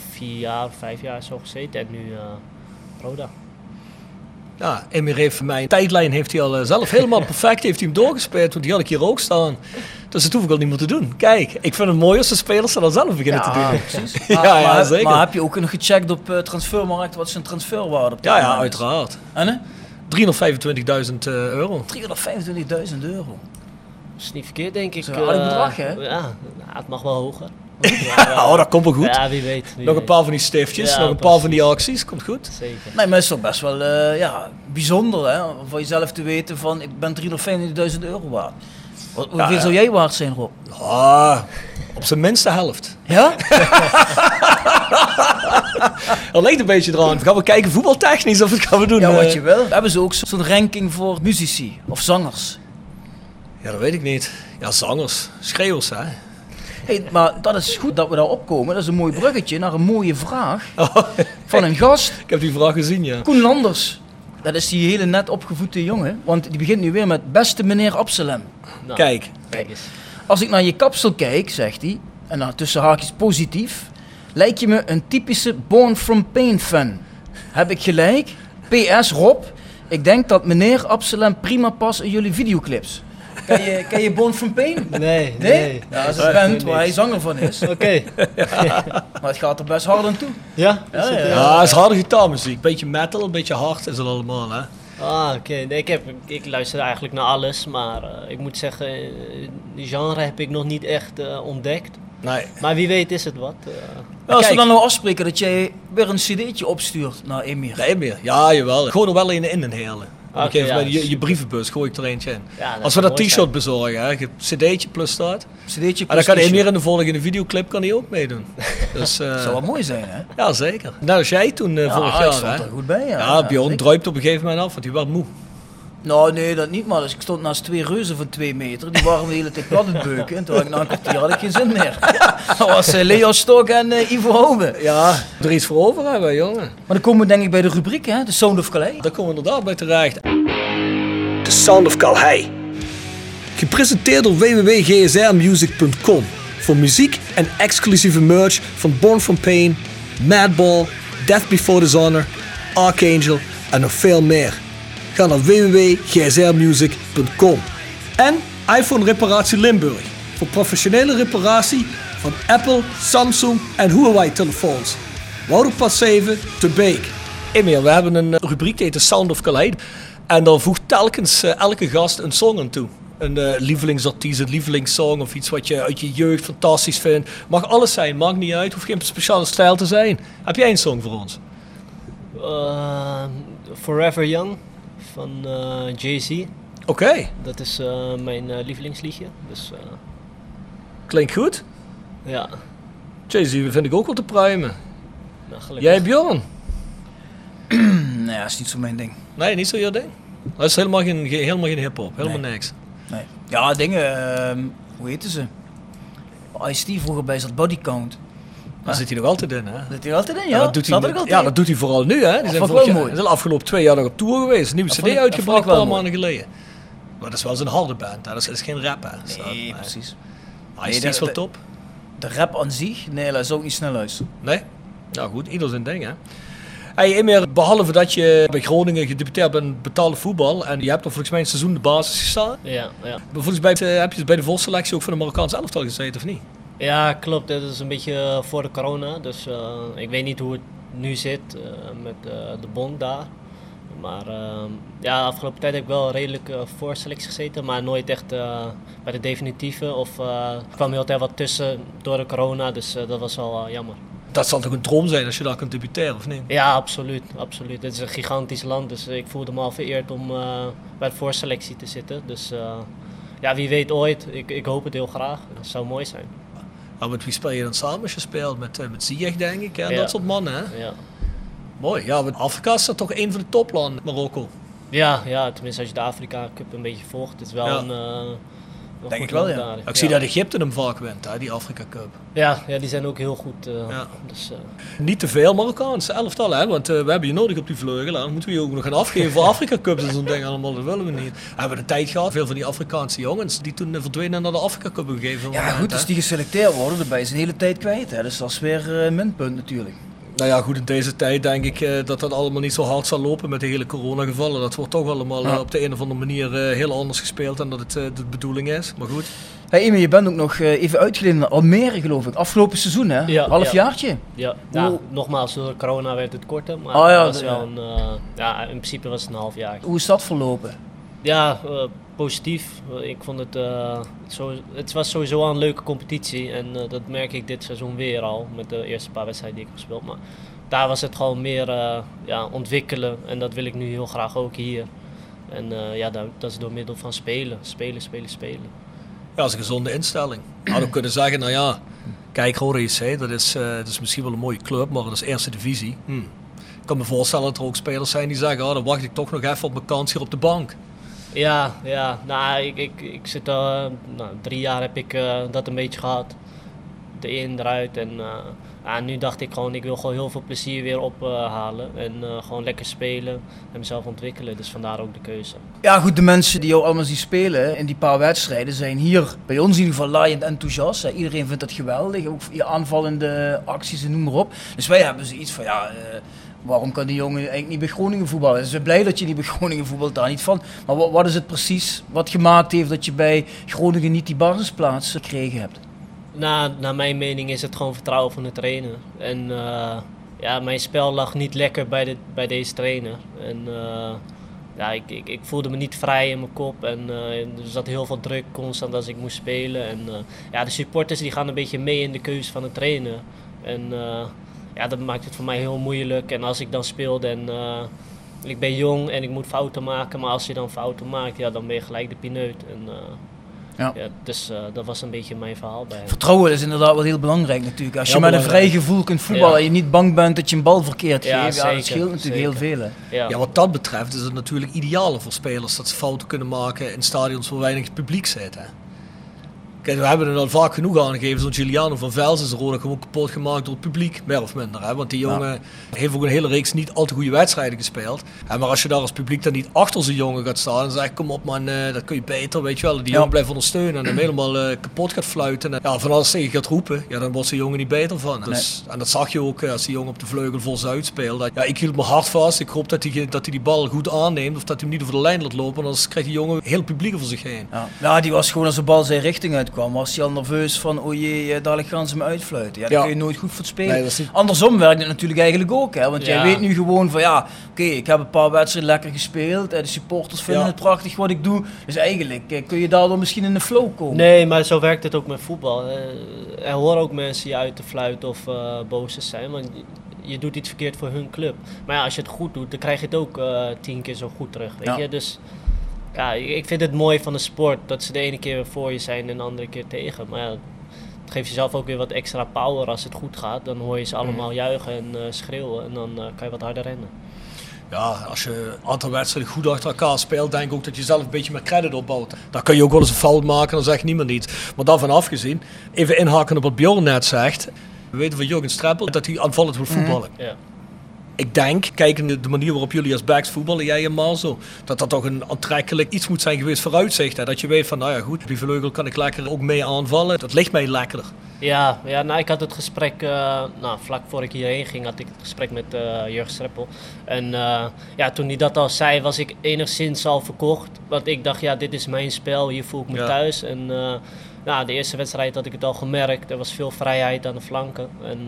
[SPEAKER 5] vier jaar, vijf jaar zo gezeten. En nu Roda.
[SPEAKER 3] Ja, Emir heeft voor mij een tijdlijn heeft hij al zelf helemaal perfect heeft hij hem doorgespeeld, want die had ik hier ook staan. Dus dat hoef ik al niet meer te doen. Kijk, ik vind het mooi als de spelers dat dan zelf beginnen te
[SPEAKER 4] Ja,
[SPEAKER 3] doen.
[SPEAKER 4] precies.
[SPEAKER 3] Ja,
[SPEAKER 4] Maar-
[SPEAKER 3] ja,
[SPEAKER 4] maar,
[SPEAKER 3] zeker.
[SPEAKER 4] Maar heb je ook nog gecheckt op eh, transfermarkt wat zijn transferwaarde op dit
[SPEAKER 3] Ja, ja, uiteraard.
[SPEAKER 4] En hè?
[SPEAKER 3] 325.000 eh, euro.
[SPEAKER 4] 325.000 euro.
[SPEAKER 5] Dat is niet verkeerd, denk ik.
[SPEAKER 4] Dat is een aardig
[SPEAKER 5] Eh,
[SPEAKER 4] bedrag, hè?
[SPEAKER 5] Ja, nou, het mag wel hoger.
[SPEAKER 3] Oh, dat komt wel goed.
[SPEAKER 5] Ja, wie weet. wie
[SPEAKER 3] nog een paar van die stiftjes,
[SPEAKER 5] Ja,
[SPEAKER 3] nog een paar van die acties, komt goed.
[SPEAKER 5] Zeker.
[SPEAKER 4] Nee, maar het is toch best wel eh, ja, bijzonder hè? om van jezelf te weten van ik ben 325.000 euro waard. Wat, hoeveel zou jij waard zijn, Rob?
[SPEAKER 3] Ah, op zijn minste helft.
[SPEAKER 4] Ja?
[SPEAKER 3] Dat ligt een beetje eraan. Gaan we kijken voetbaltechnisch of wat gaan we doen?
[SPEAKER 4] Ja, wat
[SPEAKER 3] eh?
[SPEAKER 4] je wil. Hebben ze ook zo- zo'n ranking voor muzici of zangers?
[SPEAKER 3] Ja, dat weet ik niet. Ja, zangers, schreeuwers, hè.
[SPEAKER 4] Hey, maar dat is goed dat we daar opkomen. Dat is een mooi bruggetje naar een mooie vraag
[SPEAKER 3] Oh,
[SPEAKER 4] van een gast.
[SPEAKER 3] ik heb die vraag gezien, ja.
[SPEAKER 4] Koen Landers. Dat is die hele net opgevoede jongen. Want die begint nu weer met beste meneer Absalem.
[SPEAKER 5] Nou,
[SPEAKER 3] Kijk,
[SPEAKER 5] Kijk eens.
[SPEAKER 4] Als ik naar je kapsel kijk, zegt hij, en dan tussen haakjes positief, lijkt je me een typische Born From Pain fan. Heb ik gelijk? PS Rob, ik denk dat meneer Absalem prima past in jullie videoclips. Ken je, ken je Born From Pain?
[SPEAKER 5] Nee, nee.
[SPEAKER 4] Nee? Ja, dat is een band waar hij zanger van is.
[SPEAKER 5] Oké.
[SPEAKER 4] Maar het gaat er best hard aan toe.
[SPEAKER 5] Ja?
[SPEAKER 4] Ja, ja, ja.
[SPEAKER 3] ja, het is harde gitaarmuziek. Beetje metal, een beetje hard is het allemaal, hè.
[SPEAKER 5] Ah, oké. Nee, ik, heb, ik luister eigenlijk naar alles, maar eh, ik moet zeggen, eh, die genre heb ik nog niet echt eh, ontdekt.
[SPEAKER 3] Nee.
[SPEAKER 5] Maar wie weet is het wat. eh.
[SPEAKER 4] Ja, als we dan nou afspreken dat jij weer een cd'tje opstuurt naar Emir.
[SPEAKER 3] Nee meer. Ja, jawel. Gewoon er wel een in een hele. Ik
[SPEAKER 5] ja,
[SPEAKER 3] bij je, je brievenbus gooi ik er eentje in.
[SPEAKER 5] Ja,
[SPEAKER 3] Als we dat t-shirt bezorgen, hè. Je cd'tje plus staat.
[SPEAKER 4] cd'tje
[SPEAKER 3] En dan
[SPEAKER 4] plus
[SPEAKER 3] kan hij meer in de volgende videoclip kan hij ook meedoen. Dus, eh,
[SPEAKER 4] Dat zou wel mooi zijn, hè?
[SPEAKER 3] ja, zeker. Nou, als jij toen eh,
[SPEAKER 4] Ja,
[SPEAKER 3] vorig
[SPEAKER 4] ik
[SPEAKER 3] jaar,
[SPEAKER 4] stond
[SPEAKER 3] hè.
[SPEAKER 4] er goed bij, ja.
[SPEAKER 3] Ja, Bjorn druipt op een gegeven moment af, want hij werd moe.
[SPEAKER 4] Nou, nee, dat niet, maar dus ik stond naast twee reuzen van twee meter. Die waren de hele tijd plat het beuken. En toen had ik na een kwartier had ik geen zin meer. Dat was eh, Leo Stok en eh, Ivo Hoge.
[SPEAKER 3] Ja, er iets voor over hebben, jongen.
[SPEAKER 4] Maar dan komen we denk ik bij de rubriek, hè? De Sound of Calais.
[SPEAKER 3] Daar komen we inderdaad bij terecht. The Sound of Calhei. Gepresenteerd door www.gsrmusic.com. Voor muziek en exclusieve merch van Born From Pain, Madball, Death Before Dishonor, Archangel en nog veel meer. Ga naar www.gsrmusic.com. En iPhone Reparatie Limburg. Voor professionele reparatie van Apple, Samsung en Huawei telefoons. Wouderpad 7 te Beek. Emir, we hebben een eh, rubriek die heet The Sound of Calais. En daar voegt telkens eh, elke gast een song aan toe. Een eh, lievelingsartiest, een lievelingssong of iets wat je uit je jeugd fantastisch vindt. Mag alles zijn, maakt niet uit, hoeft geen speciale stijl te zijn. Heb jij een song voor ons?
[SPEAKER 5] Forever Young van eh, Jay-Z.
[SPEAKER 3] Oké,
[SPEAKER 5] Dat is eh, mijn eh, lievelingsliedje. Dus eh,
[SPEAKER 3] klinkt goed.
[SPEAKER 5] ja,
[SPEAKER 3] Jay-Z vind ik ook wel te pruimen.
[SPEAKER 5] nou, gelukkig.
[SPEAKER 3] Jij Bjorn?
[SPEAKER 4] Nee, dat is niet zo mijn ding.
[SPEAKER 3] Nee, niet zo je ding. Dat is helemaal geen, geen- helemaal geen hip-hop, helemaal niks.
[SPEAKER 4] Nee. Ja, dingen, ehm, hoe heten ze? Ice-T vroeger bij zat Body Count.
[SPEAKER 3] Daar zit hij nog altijd in, hè?
[SPEAKER 4] Dat hij altijd in, ja?
[SPEAKER 3] dat doet hij,
[SPEAKER 4] Zat er ook altijd
[SPEAKER 3] ja, dat doet hij vooral nu, hè? Die zijn vorig
[SPEAKER 4] wel mooi.
[SPEAKER 3] zijn de afgelopen twee jaar nog op tour geweest. Een nieuwe CD uitgebracht, een paar
[SPEAKER 4] mooi.
[SPEAKER 3] maanden geleden. Maar dat is wel zijn harde band, hè? Dat, is, dat is geen rap, hè?
[SPEAKER 4] Nee, precies.
[SPEAKER 3] Hij is
[SPEAKER 4] Nee,
[SPEAKER 3] wel top.
[SPEAKER 4] De rap aan zich, nee, dat is ook niet snel luisteren.
[SPEAKER 3] Nee? Nou goed, ieder zijn ding, hè? Hey, Emir, behalve dat je bij Groningen gedebuteerd bent in betaalde voetbal en je hebt er volgens mij een seizoen de basis gestaan.
[SPEAKER 5] Ja, ja.
[SPEAKER 3] Volgens mij eh, heb je bij de voorselectie ook van de Marokkaanse elftal gezeten, of niet?
[SPEAKER 5] Ja, klopt. Dat is een beetje eh, voor de corona. Dus eh, ik weet niet hoe het nu zit eh, met de bond daar. Maar eh, ja, de afgelopen tijd heb ik wel redelijk eh voor selectie gezeten, maar nooit echt bij de definitieve. Of er kwam heel tijd wat tussen door de corona, dus dat was wel jammer.
[SPEAKER 3] Dat zal toch een droom zijn als je daar kunt debuteren, of niet?
[SPEAKER 5] Ja, absoluut. absoluut. Het is een gigantisch land, dus ik voelde me al vereerd om bij de voorselectie te zitten. Dus ja, wie weet ooit. Ik, ik hoop het heel graag. Dat zou mooi zijn.
[SPEAKER 3] Nou, met wie speel je dan samen als je speelt? Met, eh, met Ziyech, denk ik, hè?
[SPEAKER 5] Ja.
[SPEAKER 3] dat soort mannen, hè?
[SPEAKER 5] Ja.
[SPEAKER 3] Mooi. Ja, want Afrika is toch een van de toplanden, Marokko.
[SPEAKER 5] Ja, ja, tenminste als je de Afrika Cup een beetje volgt, het is wel
[SPEAKER 3] Ja.
[SPEAKER 5] een. eh,
[SPEAKER 4] Denk ik wel, ja.
[SPEAKER 3] Ik zie dat Egypte hem vaak wint, hè, die Afrika Cup.
[SPEAKER 5] Ja, ja, die zijn ook heel goed. eh,
[SPEAKER 3] Ja.
[SPEAKER 5] dus, eh,
[SPEAKER 3] Niet te veel Marokkaanse elftal, hè, want eh, we hebben je nodig op die vleugel. Dan moeten we je ook nog gaan afgeven voor Afrika Cups en zo'n ding allemaal. Dat willen we niet. We hebben de tijd gehad, veel van die Afrikaanse jongens, die toen verdwenen naar de Afrika Cup gegeven moment.
[SPEAKER 4] Ja, goed,
[SPEAKER 3] hè.
[SPEAKER 4] als die geselecteerd worden, dan ben je ze een hele tijd kwijt. Hè. Dus dat is weer een minpunt natuurlijk.
[SPEAKER 3] Nou ja, goed, in deze tijd denk ik eh, dat dat allemaal niet zo hard zal lopen met de hele coronagevallen. Dat wordt toch allemaal eh,
[SPEAKER 4] Ja.
[SPEAKER 3] op de een of andere manier eh, heel anders gespeeld dan dat het eh, de bedoeling is. Maar goed.
[SPEAKER 4] Hey, Emil, je bent ook nog eh, even uitgeleend naar Almere, geloof ik. Afgelopen seizoen, hè?
[SPEAKER 5] Ja,
[SPEAKER 4] Halfjaartje.
[SPEAKER 5] ja, ja,
[SPEAKER 4] Hoe-
[SPEAKER 5] nogmaals, door corona werd het korter. Maar
[SPEAKER 4] Oh ja,
[SPEAKER 5] het was wel een, eh, ja, in principe was het een half jaar.
[SPEAKER 4] Hoe is dat verlopen?
[SPEAKER 5] Ja, eh, positief. Ik vond het, eh, zo, het was sowieso al een leuke competitie. En eh, dat merk ik dit seizoen weer al. Met de eerste paar wedstrijden die ik heb gespeeld. Maar daar was het gewoon meer eh, ja, ontwikkelen. En dat wil ik nu heel graag ook hier. En eh, ja, dat, dat is door middel van spelen. Spelen, spelen, spelen.
[SPEAKER 3] Ja, dat is een gezonde instelling. Hadden we kunnen zeggen, nou ja, kijk Rode JC, dat is, eh, dat is misschien wel een mooie club, maar dat is eerste divisie. Hm. Ik kan me voorstellen dat er ook spelers zijn die zeggen, oh, dan wacht ik toch nog even op mijn kans hier op de bank.
[SPEAKER 5] Ja, ja. Nou, ik, ik, ik zit al... nou, drie jaar heb ik eh, dat een beetje gehad. Erin, eruit. En eh, nu dacht ik gewoon, ik wil gewoon heel veel plezier weer ophalen. en eh, gewoon lekker spelen en mezelf ontwikkelen. Dus vandaar ook de keuze.
[SPEAKER 4] Ja, goed, de mensen die jou allemaal zien spelen in die paar wedstrijden zijn hier bij ons in ieder geval enthousiast. Iedereen vindt dat geweldig, ook je aanvallende acties en noem maar op. Dus wij hebben zoiets van, ja, eh, waarom kan die jongen eigenlijk niet bij Groningen voetballen? We zijn blij dat je niet bij Groningen voetbalt, daar niet van. Maar wat, wat is het precies wat gemaakt heeft dat je bij Groningen niet die basisplaats gekregen hebt?
[SPEAKER 5] Na, naar mijn mening is het gewoon vertrouwen van de trainer. En eh, ja, mijn spel lag niet lekker bij, de, bij deze trainer. En eh, ja, ik, ik, ik voelde me niet vrij in mijn kop. En eh, er zat heel veel druk constant als ik moest spelen. En ja, de supporters die gaan een beetje mee in de keuze van de trainer. En ja, dat maakt het voor mij heel moeilijk. En als ik dan speelde en ik ben jong en ik moet fouten maken. Maar als je dan fouten maakt, ja, dan ben je gelijk de pineut. En,
[SPEAKER 4] Ja.
[SPEAKER 5] ja, dus eh, dat was een beetje mijn verhaal bij hem.
[SPEAKER 4] Vertrouwen is inderdaad wel heel belangrijk natuurlijk. Als je met een vrij gevoel kunt voetballen
[SPEAKER 5] Ja.
[SPEAKER 4] en je niet bang bent dat je een bal verkeerd
[SPEAKER 5] Ja,
[SPEAKER 4] geeft, ja, dat
[SPEAKER 5] zeker,
[SPEAKER 4] scheelt natuurlijk heel
[SPEAKER 5] zeker.
[SPEAKER 4] veel. Hè.
[SPEAKER 5] Ja.
[SPEAKER 3] Ja, wat dat betreft is het natuurlijk ideaal voor spelers dat ze fouten kunnen maken in stadions waar weinig publiek zit. Hè. Kijk, we hebben het al vaak genoeg aangegeven. Zo'n Giuliano van Vels is Roda gewoon kapot gemaakt door het publiek, meer of minder. Hè? Want die jongen heeft ook een hele reeks niet al te goede wedstrijden gespeeld. Hè, maar als je daar als publiek dan niet achter zo'n jongen gaat staan en zegt: Kom op man, eh, dat kun je beter, weet je wel. Die
[SPEAKER 4] Ja.
[SPEAKER 3] jongen blijft ondersteunen en hem helemaal eh, kapot gaat fluiten. En ja, van alles tegen gaat roepen, ja, dan wordt zo'n jongen niet beter van. Dus, En dat zag je ook eh, als die jongen op de vleugel vol Zuid speelde. Ja, ik hield me hard vast. Ik hoop dat hij, dat hij die bal goed aanneemt of dat hij hem niet over de lijn laat lopen. Anders krijgt die jongen heel publiek over zich heen.
[SPEAKER 4] Ja. ja, die was gewoon als de bal zijn richting uitkwam, was hij al nerveus van, oh jee, eh, dadelijk gaan ze me uitfluiten. Ja, daar
[SPEAKER 3] Ja.
[SPEAKER 4] kun je nooit goed voor spelen.
[SPEAKER 3] Nee, dat is niet-
[SPEAKER 4] Andersom werkt het natuurlijk eigenlijk ook, hè? want jij weet nu gewoon van, ja, oké, ik heb een paar wedstrijden lekker gespeeld, de supporters vinden
[SPEAKER 3] Ja.
[SPEAKER 4] het prachtig wat ik doe, dus eigenlijk eh, kun je daardoor misschien in de flow komen.
[SPEAKER 5] Nee, maar zo werkt het ook met voetbal. Eh, er horen ook mensen je uit te fluiten of eh, boos te zijn. Want je, doet iets verkeerd voor hun club. Maar ja, als je het goed doet, dan krijg je het ook eh, tien keer zo goed terug. Weet
[SPEAKER 4] Ja.
[SPEAKER 5] je? Dus ja, ik vind het mooi van de sport dat ze de ene keer voor je zijn en de andere keer tegen. Maar ja, het geeft jezelf ook weer wat extra power als het goed gaat. Dan hoor je ze allemaal juichen en eh, schreeuwen en dan eh, kan je wat harder rennen.
[SPEAKER 3] Ja, als je een aantal wedstrijden goed achter elkaar speelt, denk ik ook dat je zelf een beetje meer credit opbouwt. Dan kun je ook wel eens een fout maken, dan zegt niemand iets. Maar daarvan afgezien, even inhaken op wat Bjorn net zegt. We weten van Jurgen Streppel dat hij aanvallend wil voetballen.
[SPEAKER 5] Ja.
[SPEAKER 3] Ik denk, kijkende de manier waarop jullie als backs voetballen, jij en Marzo, dat dat toch een aantrekkelijk iets moet zijn geweest vooruitzicht. Hè? Dat je weet van, nou ja goed, die vleugel kan ik lekker ook mee aanvallen. Dat ligt mij lekkerder.
[SPEAKER 5] Ja, ja nou, ik had het gesprek, eh, nou, vlak voor ik hierheen ging, had ik het gesprek met eh Jurgen Streppel. En eh, ja, toen hij dat al zei, was ik enigszins al verkocht. Want ik dacht, ja, dit is mijn spel, hier voel ik me
[SPEAKER 3] Ja.
[SPEAKER 5] thuis. En nou, de eerste wedstrijd had ik het al gemerkt, er was veel vrijheid aan de flanken. En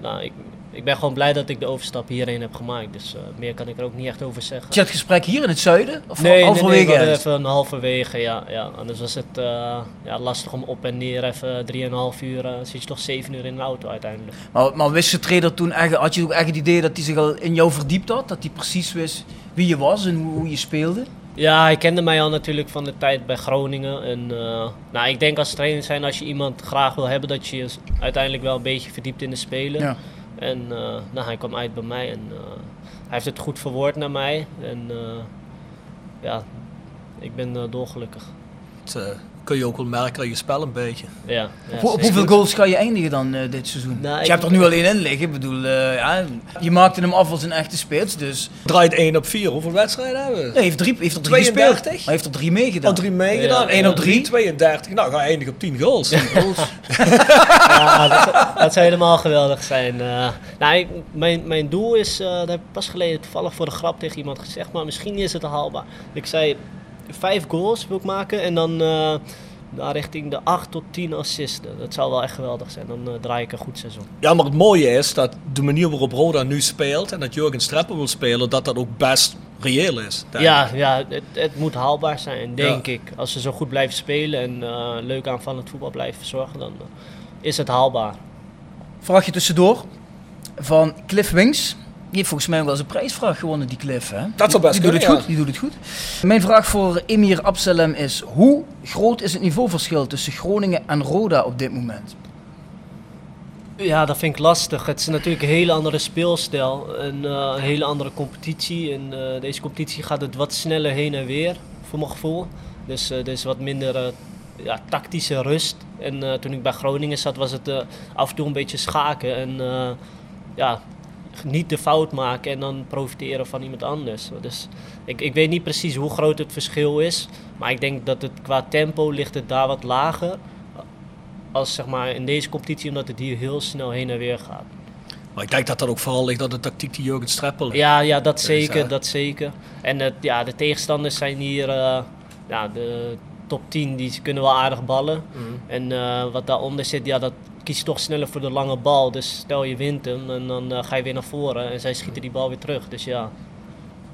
[SPEAKER 5] nou, ik, ik ben gewoon blij dat ik de overstap hierheen heb gemaakt. Dus eh, meer kan ik er ook niet echt over zeggen.
[SPEAKER 4] Had je het gesprek hier in het zuiden? Of
[SPEAKER 5] Nee, nee, nee,
[SPEAKER 4] halverwege
[SPEAKER 5] we hadden
[SPEAKER 4] ergens?
[SPEAKER 5] even een halverwege, ja, ja. Anders was het eh, ja, lastig om op en neer even 3,5 uur, eh, zit je toch 7 uur in de auto uiteindelijk.
[SPEAKER 4] Maar, maar wist de trainer toen echt, had je ook echt het idee dat hij zich al in jou verdiept had? Dat hij precies wist wie je was en hoe, hoe je speelde?
[SPEAKER 5] Ja, hij kende mij al natuurlijk van de tijd bij Groningen. En uh, nou, ik denk als trainer zijn, als je iemand graag wil hebben, dat je je uiteindelijk wel een beetje verdiept in de spelen.
[SPEAKER 4] Ja.
[SPEAKER 5] En uh, nou, hij kwam uit bij mij en uh, hij heeft het goed verwoord naar mij. En uh, ja, ik ben dolgelukkig.
[SPEAKER 3] Het, kun je ook wel merken aan je spel een beetje.
[SPEAKER 5] Ja, ja,
[SPEAKER 4] op, op hoeveel goals ga je eindigen dan uh, dit seizoen?
[SPEAKER 5] Nou,
[SPEAKER 4] je hebt er nu alleen in liggen. Ik bedoel, uh, ja, je maakte hem af als een echte spits. Dus...
[SPEAKER 3] Draait 1 op 4. Hoeveel wedstrijden hebben we?
[SPEAKER 4] Nee, heeft, drie, heeft er drie
[SPEAKER 3] 32?
[SPEAKER 4] gespeeld. Maar heeft er drie meegedaan.
[SPEAKER 3] Oh, drie meegedaan.
[SPEAKER 4] Ja. 1 op 3.
[SPEAKER 3] 32. Nou, ga eindigen op 10 goals. 10 goals.
[SPEAKER 5] ja, dat, dat, zou helemaal geweldig zijn. Uh, nou, ik, mijn, mijn doel is, uh, dat heb ik pas geleden toevallig voor de grap tegen iemand gezegd, maar misschien is het haalbaar. Ik zei, vijf goals wil ik maken en dan uh, nou, richting de 8 tot 10 assisten. Dat zou wel echt geweldig zijn. Dan uh, draai ik een goed seizoen.
[SPEAKER 3] Ja, maar het mooie is dat de manier waarop Roda nu speelt en dat Jurgen Streppel wil spelen, dat dat ook best reëel is.
[SPEAKER 5] Ja, ja het, het, moet haalbaar zijn, denk ja. ik. Als ze zo goed blijven spelen en uh, leuk aanvallend voetbal blijven verzorgen, dan uh, is het haalbaar.
[SPEAKER 4] Vraag je tussendoor van Cliff Wings. Die heeft volgens mij ook wel eens een prijsvraag gewonnen, die Cliff. Hè?
[SPEAKER 3] Dat zou best
[SPEAKER 4] die, doet het goed, die doet het goed. Mijn vraag voor Emir Absalem is: hoe groot is het niveauverschil tussen Groningen en Roda op dit moment?
[SPEAKER 5] Ja, dat vind ik lastig. Het is natuurlijk een hele andere speelstijl. Een eh, hele andere competitie. In eh, deze competitie gaat het wat sneller heen en weer, voor mijn gevoel. Dus eh, er is wat minder ja, tactische rust. En eh, toen ik bij Groningen zat, was het eh, af en toe een beetje schaken. En eh, ja, niet de fout maken en dan profiteren van iemand anders. Dus ik, ik weet niet precies hoe groot het verschil is. Maar ik denk dat het qua tempo ligt het daar wat lager. Als zeg maar in deze competitie, omdat het hier heel snel heen en weer gaat.
[SPEAKER 3] Maar ik denk dat dat ook vooral ligt aan de tactiek die Jurgen Streppel heeft.
[SPEAKER 5] Ja, ja dat zeker,
[SPEAKER 3] eh,
[SPEAKER 5] dat zeker. En het, ja, de tegenstanders zijn hier, eh, ja, de top 10, die kunnen wel aardig ballen.
[SPEAKER 3] Mhm.
[SPEAKER 5] En eh, wat daaronder zit, ja, dat kies toch sneller voor de lange bal. Dus stel je wint hem en dan eh, ga je weer naar voren en zij schieten die bal weer terug. Dus ja,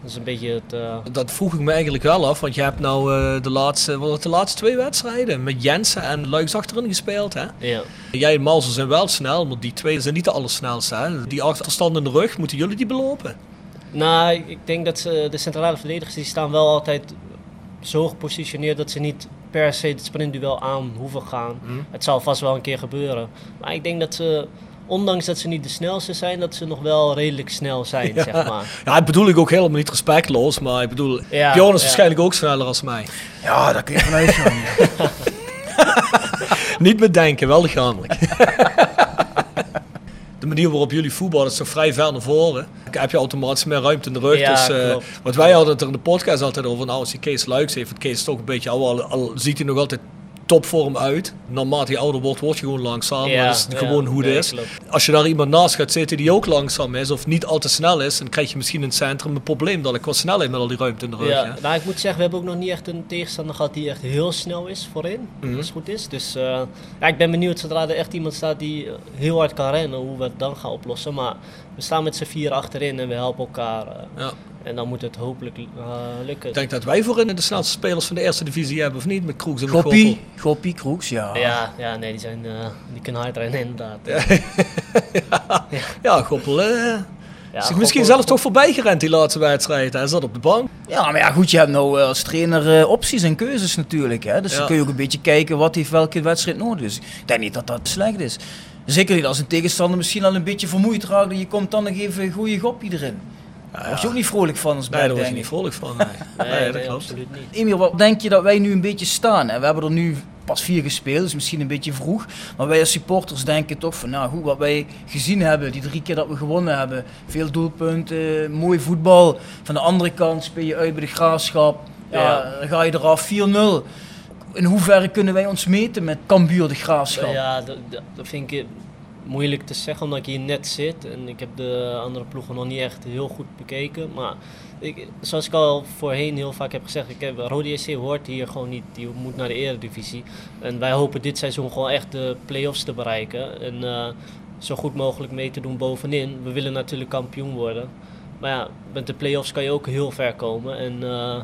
[SPEAKER 5] dat is een beetje het... eh,
[SPEAKER 3] Dat vroeg ik me eigenlijk wel af, want je hebt nou eh, de, laatste, wat de laatste twee wedstrijden met Jensen en Luiks achterin gespeeld. Hè?
[SPEAKER 5] ja.
[SPEAKER 3] Jij en Malsen zijn wel snel, maar die twee zijn niet de allersnelste. Hè? Die achterstand in de rug, moeten jullie die belopen?
[SPEAKER 5] Nou, ik denk dat ze, de centrale verdedigers die staan wel altijd zo gepositioneerd dat ze niet per se het sprintduel aan hoeven gaan. Het zal vast wel een keer gebeuren. Maar ik denk dat ze, ondanks dat ze niet de snelste zijn, dat ze nog wel redelijk snel zijn, zeg maar.
[SPEAKER 3] Ja, dat bedoel ik ook helemaal niet respectloos, maar ik bedoel,
[SPEAKER 5] Ja,
[SPEAKER 3] Bjorn is
[SPEAKER 5] ja.
[SPEAKER 3] waarschijnlijk ook sneller als mij.
[SPEAKER 4] Ja, daar kun je vanuit gaan.
[SPEAKER 3] Niet met denken, wel lichamelijk. De manier waarop jullie voetballen is toch vrij ver naar voren. Dan heb je automatisch meer ruimte in de rug.
[SPEAKER 5] Ja,
[SPEAKER 3] dus, eh, wat wij hadden het er in de podcast altijd over. Nou, als je Kees Luiks heeft, want Kees toch een beetje. Al, al ziet hij nog altijd topvorm uit. Naarmate hij ouder wordt, word je gewoon langzamer.
[SPEAKER 5] Ja,
[SPEAKER 3] dat is
[SPEAKER 5] ja,
[SPEAKER 3] gewoon hoe het
[SPEAKER 5] nee,
[SPEAKER 3] is.
[SPEAKER 5] klopt.
[SPEAKER 3] Als je daar iemand naast gaat zitten die ook langzaam is of niet al te snel is, dan krijg je misschien in het centrum een probleem dat ik qua snelheid met al die ruimte in de rug.
[SPEAKER 5] Ja,
[SPEAKER 3] hè.
[SPEAKER 5] nou, ik moet zeggen, we hebben ook nog niet echt een tegenstander gehad die echt heel snel is voorin.
[SPEAKER 3] Mhm.
[SPEAKER 5] Als het goed is. Dus eh, ja, ik ben benieuwd zodra er echt iemand staat die heel hard kan rennen, hoe we het dan gaan oplossen. Maar we staan met z'n vier achterin en we helpen elkaar. eh,
[SPEAKER 3] Ja.
[SPEAKER 5] En dan moet het hopelijk eh, lukken.
[SPEAKER 3] Ik denk dat wij voorin de snelste spelers van de eerste divisie hebben, of niet? Met Kroeks en
[SPEAKER 4] Goppie. Goppie, Kroeks, ja.
[SPEAKER 5] Ja, ja, nee, die, zijn, eh, die kunnen hard rennen inderdaad.
[SPEAKER 3] Ja, Goppel. eh
[SPEAKER 5] Ja,
[SPEAKER 3] is
[SPEAKER 5] Goppel-
[SPEAKER 3] misschien zelfs toch voorbij gerend die laatste wedstrijd. Hij zat op de bank.
[SPEAKER 4] Ja, maar ja, goed, je hebt nou eh, als trainer eh, opties en keuzes natuurlijk. Hè? Dus
[SPEAKER 3] Ja.
[SPEAKER 4] dan kun je ook een beetje kijken wat heeft welke wedstrijd nodig is. Ik denk niet dat dat slecht is. Zeker niet als een tegenstander misschien al een beetje vermoeid raakt en je komt dan nog even een goede goppie erin. Daar word je ook niet vrolijk van als
[SPEAKER 3] Nee,
[SPEAKER 4] back,
[SPEAKER 3] daar was je niet vrolijk van. Nee,
[SPEAKER 5] Nee,
[SPEAKER 3] Nee, dat
[SPEAKER 5] nee,
[SPEAKER 3] klopt.
[SPEAKER 5] absoluut niet.
[SPEAKER 4] Emil, wat denk je dat wij nu een beetje staan? Hè? We hebben er nu pas vier gespeeld, dus misschien een beetje vroeg. Maar wij als supporters denken toch van, nou goed, wat wij gezien hebben, die drie keer dat we gewonnen hebben. Veel doelpunten, mooi voetbal. Van de andere kant speel je uit bij de graafschap. Ja,
[SPEAKER 5] Ja.
[SPEAKER 4] Dan ga je eraf 4-0. In hoeverre kunnen wij ons meten met Cambuur de graafschap?
[SPEAKER 5] Ja, dat- dat vind ik moeilijk te zeggen omdat ik hier net zit. En ik heb de andere ploegen nog niet echt heel goed bekeken. Maar ik, zoals ik al voorheen heel vaak heb gezegd, ik heb, Rode JC hoort hier gewoon niet. Die moet naar de eredivisie. En wij hopen dit seizoen gewoon echt de play-offs te bereiken. En eh, zo goed mogelijk mee te doen bovenin. We willen natuurlijk kampioen worden. Maar ja, met de play-offs kan je ook heel ver komen. En eh,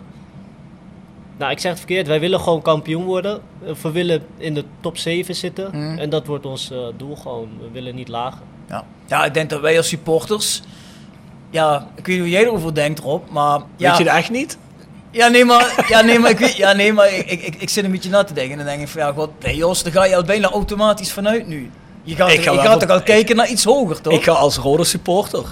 [SPEAKER 5] nou, ik zeg het verkeerd. Wij willen gewoon kampioen worden. We willen in de top 7 zitten.
[SPEAKER 4] Mm.
[SPEAKER 5] En dat wordt ons eh, doel gewoon. We willen niet lager.
[SPEAKER 4] Ja. ja, ik denk dat wij als supporters... Ja, ik weet niet hoe jij erover denkt, Rob, maar... Ja,
[SPEAKER 3] Weet je dat echt niet?
[SPEAKER 4] Ja, nee, maar, ja, nee, maar, ik, weet, ja, nee, maar ik, ik, ik zit een beetje na te denken. En dan denk ik van, ja, god, nee, Jos, daar ga je al bijna automatisch vanuit nu. Je gaat,
[SPEAKER 3] Ik ga
[SPEAKER 4] je
[SPEAKER 3] wel
[SPEAKER 4] gaat toch al kijken naar iets hoger, toch?
[SPEAKER 3] Ik ga als rode supporter.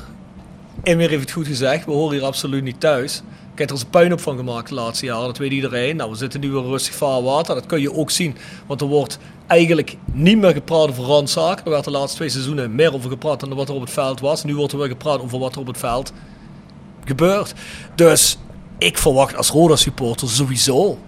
[SPEAKER 3] Emir heeft het goed gezegd, we horen hier absoluut niet thuis. Ik heb er eens een puinhoop van gemaakt de laatste jaren, dat weet iedereen. Nou, we zitten nu weer rustig vaarwater, dat kun je ook zien. Want er wordt eigenlijk niet meer gepraat over randzaken. Er werd de laatste twee seizoenen meer over gepraat dan wat er op het veld was. Nu wordt er weer gepraat over wat er op het veld gebeurt. Dus ik verwacht als Roda supporter sowieso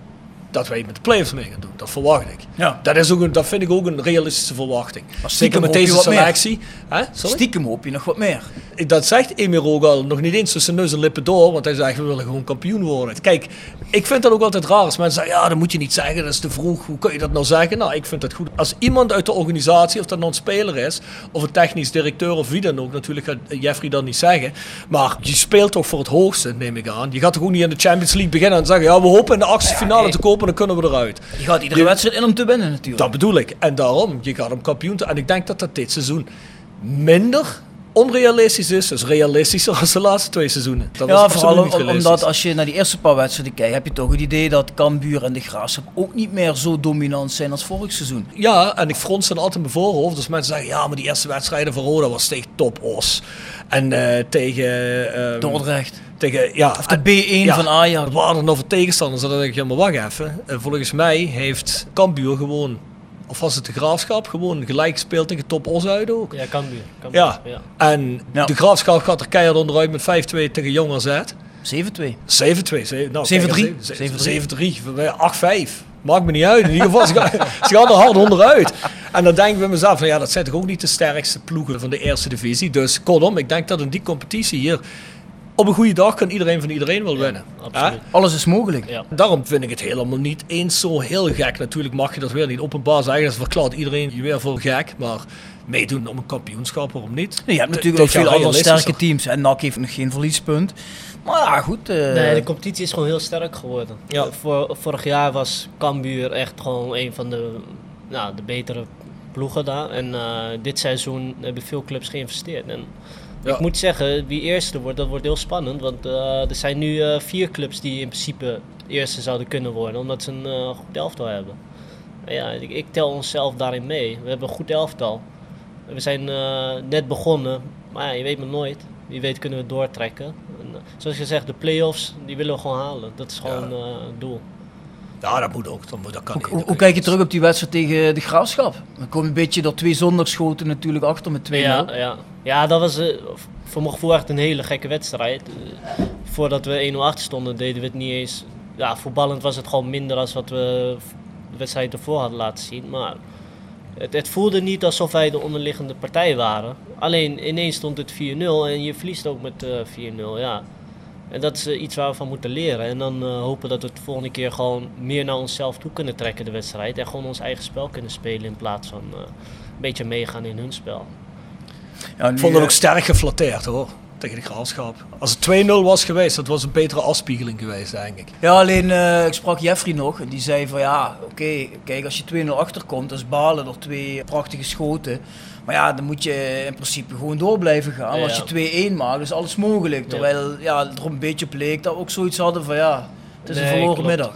[SPEAKER 3] dat wij met de play-offs mee gaan doen. Dat verwacht ik.
[SPEAKER 4] Ja.
[SPEAKER 3] Dat, is ook een, dat vind ik ook een realistische verwachting.
[SPEAKER 4] Maar
[SPEAKER 3] Zeker
[SPEAKER 4] stiekem
[SPEAKER 3] met deze
[SPEAKER 4] wat meer.
[SPEAKER 3] selectie. Hè?
[SPEAKER 4] Stiekem hoop je nog wat meer.
[SPEAKER 3] Ik- Dat zegt Emir ook al nog niet eens tussen neus en lippen door, want hij zegt we willen gewoon kampioen worden. Kijk, ik vind dat ook altijd raar als mensen zeggen ja, dat moet je niet zeggen, dat is te vroeg. Hoe kun je dat nou zeggen? Nou, ik vind het goed. Als iemand uit de organisatie, of dat nou een speler is, of een technisch directeur of wie dan ook, natuurlijk gaat Jeffrey dat niet zeggen, maar je speelt toch voor het hoogste, neem ik aan. Je gaat toch ook niet in de Champions League beginnen en zeggen ja, we hopen in de achtste finale
[SPEAKER 4] nee.
[SPEAKER 3] te kopen, dan kunnen we eruit.
[SPEAKER 4] Je gaat iedere
[SPEAKER 3] Je-
[SPEAKER 4] wedstrijd in om te winnen natuurlijk.
[SPEAKER 3] Dat bedoel ik. En daarom, je gaat hem kampioen te... En ik denk dat dat dit seizoen minder onrealistisch is, is realistischer als de laatste twee seizoenen. Dat
[SPEAKER 4] ja, vooral om- omdat als je naar die eerste paar wedstrijden kijkt, heb je toch het idee dat Cambuur en de Graafschap ook niet meer zo dominant zijn als vorig seizoen.
[SPEAKER 3] Ja, en ik frons dan altijd mijn voorhoofd. Dus mensen zeggen, ja, maar die eerste wedstrijden van Roda was tegen Top Os. En eh, tegen... ehm,
[SPEAKER 4] Dordrecht.
[SPEAKER 3] Tegen, ja,
[SPEAKER 4] Of de
[SPEAKER 3] en-
[SPEAKER 4] B1
[SPEAKER 3] ja,
[SPEAKER 4] van Ajax.
[SPEAKER 3] Waren er nou voor tegenstanders? En dan denk ik, ja, maar wacht even. Volgens mij heeft Cambuur gewoon, of was het de Graafschap, gewoon gelijk gespeeld tegen Top Os uit ook.
[SPEAKER 5] Ja, Cambuur. Cambuur,
[SPEAKER 3] Ja,
[SPEAKER 5] ja.
[SPEAKER 3] en
[SPEAKER 4] Ja.
[SPEAKER 3] de Graafschap gaat er keihard onderuit met 5-2 tegen Jong AZ.
[SPEAKER 4] 7-2.
[SPEAKER 3] 7-2. ze- Nou,
[SPEAKER 4] 7-3.
[SPEAKER 3] kijk, ze- 7-3. 8-5. Maakt me niet uit. In ieder geval, ze gaan, ze gaan er hard onderuit. En dan denk ik bij mezelf, van, ja, dat zijn toch ook niet de sterkste ploegen van de eerste divisie. Dus kortom, ik denk dat in die competitie hier op een goede dag kan iedereen van iedereen wel winnen.
[SPEAKER 4] Alles is mogelijk.
[SPEAKER 5] Ja.
[SPEAKER 3] Daarom vind ik het helemaal niet eens zo heel gek. Natuurlijk mag je dat weer niet openbaar zeggen. Dat verklaart iedereen je weer voor gek. Maar meedoen om een kampioenschap, waarom niet?
[SPEAKER 4] Je hebt natuurlijk ook veel andere sterke teams. En NAC heeft nog geen verliespunt. Maar ja, goed. eh,
[SPEAKER 5] Nee, de competitie is gewoon heel sterk geworden.
[SPEAKER 3] Ja.
[SPEAKER 5] Vorig jaar was Cambuur echt gewoon een van de, nou, de betere ploegen daar. En eh, dit seizoen hebben veel clubs geïnvesteerd. En
[SPEAKER 3] Ja.
[SPEAKER 5] ik moet zeggen, wie eerste wordt, dat wordt heel spannend. Want eh, er zijn nu eh, vier clubs die in principe eerste zouden kunnen worden. Omdat ze een eh, goed elftal hebben. En ja, ik, ik tel onszelf daarin mee. We hebben een goed elftal. We zijn eh, net begonnen. Maar ja, je weet maar nooit. Wie weet kunnen we doortrekken. En, eh, zoals gezegd, de play-offs, die willen we gewoon halen. Dat is gewoon eh, het doel.
[SPEAKER 3] Ja, dat moet ook. Dat, moet, dat kan niet.
[SPEAKER 4] Hoe, hoe kijk je terug op die wedstrijd tegen de Graafschap? We komen een beetje door twee zondagschoten natuurlijk achter met 2-0.
[SPEAKER 5] Ja, ja. Ja, dat was eh, voor mijn gevoel echt een hele gekke wedstrijd. Eh, voordat we 1-0 achter stonden, deden we het niet eens. Ja, voetballend was het gewoon minder dan wat we de wedstrijd ervoor hadden laten zien. Maar het, het voelde niet alsof wij de onderliggende partij waren. Alleen ineens stond het 4-0 en je verliest ook met eh 4-0. Ja. En dat is eh, iets waar we van moeten leren. En dan eh, hopen dat we het de volgende keer gewoon meer naar onszelf toe kunnen trekken, de wedstrijd. En gewoon ons eigen spel kunnen spelen in plaats van eh, een beetje meegaan in hun spel.
[SPEAKER 4] Ja, nu,
[SPEAKER 3] Ik vond het
[SPEAKER 4] eh,
[SPEAKER 3] ook sterk geflatteerd hoor. Tegen de graafschap. Als het 2-0 was geweest, dat was een betere afspiegeling geweest, denk ik.
[SPEAKER 4] Ja, alleen eh, ik sprak Jeffrey nog en die zei van ja, oké, kijk als je 2-0 achterkomt, dat is balen door twee prachtige schoten. Maar ja, dan moet je in principe gewoon door blijven gaan.
[SPEAKER 5] Ja.
[SPEAKER 4] Als je 2-1 maakt, is alles mogelijk. Terwijl ja, het er een beetje op leek dat we ook zoiets hadden van ja, het is een verloren
[SPEAKER 5] klopt.
[SPEAKER 4] middag.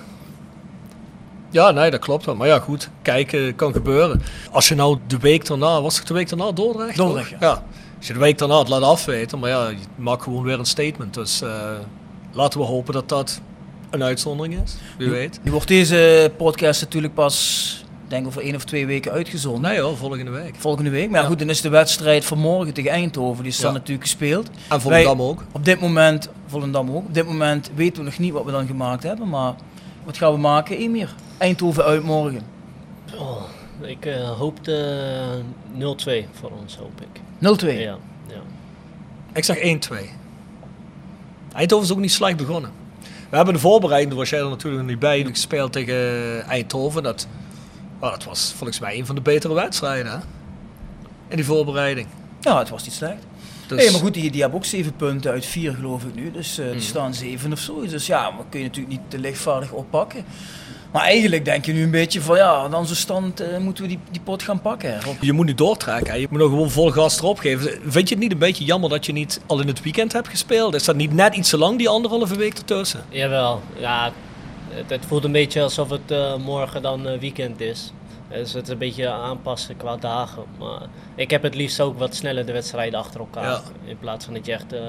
[SPEAKER 3] Ja, nee, dat klopt wel. Maar ja, goed, kijken kan gebeuren. Als je nou de week daarna, was het de week daarna Dordrecht?
[SPEAKER 4] Dordrecht,
[SPEAKER 3] ja. Als je de week daarna het laat afweten, maar ja, je maakt gewoon weer een statement. Dus eh, laten we hopen dat dat een uitzondering is. Wie weet.
[SPEAKER 4] Nu wordt deze podcast natuurlijk pas, ik denk over één of twee weken uitgezonden.
[SPEAKER 3] Nee hoor, volgende week.
[SPEAKER 4] Volgende week. Maar ja, goed, dan is de wedstrijd van morgen tegen Eindhoven. Die is dan
[SPEAKER 3] Ja.
[SPEAKER 4] natuurlijk gespeeld.
[SPEAKER 3] En Volendam
[SPEAKER 4] Wij-
[SPEAKER 3] ook.
[SPEAKER 4] Op dit moment, Volendam ook. Op dit moment weten we nog niet wat we dan gemaakt hebben. Maar wat gaan we maken, Emir? Eindhoven uit morgen. 0-2.
[SPEAKER 5] Oh, ik eh, hoopte 0-2 voor ons, hoop ik. Ja, ja.
[SPEAKER 3] Ik zeg 1-2. Eindhoven is ook niet slecht begonnen. We hebben de voorbereiding, daar was jij er natuurlijk nog niet bij, gespeeld tegen Eindhoven. Dat, well, dat was volgens mij een van de betere wedstrijden hè? in die voorbereiding.
[SPEAKER 4] Ja, het was niet slecht.
[SPEAKER 3] Dus,
[SPEAKER 4] Nee, maar goed, die, die hebben ook zeven punten uit vier, geloof ik nu. Dus eh, die
[SPEAKER 3] Mhm.
[SPEAKER 4] staan zeven of zo. Dus ja, maar kun je natuurlijk niet te lichtvaardig oppakken. Maar eigenlijk denk je nu een beetje van ja, aan onze stand eh, moeten we die, die pot gaan pakken. Rob.
[SPEAKER 3] Je moet niet doortrekken. hè. Je moet nog gewoon vol gas erop geven. Vind je het niet een beetje jammer dat je niet al in het weekend hebt gespeeld? Is dat niet net iets te lang, die anderhalve week ertussen?
[SPEAKER 5] Jawel, ja, het, het voelt een beetje alsof het eh, morgen dan eh, weekend is. Dus het is een beetje aanpassen qua dagen. Maar ik heb het liefst ook wat sneller de wedstrijden achter elkaar.
[SPEAKER 3] Ja.
[SPEAKER 5] In plaats van dat je echt, eh,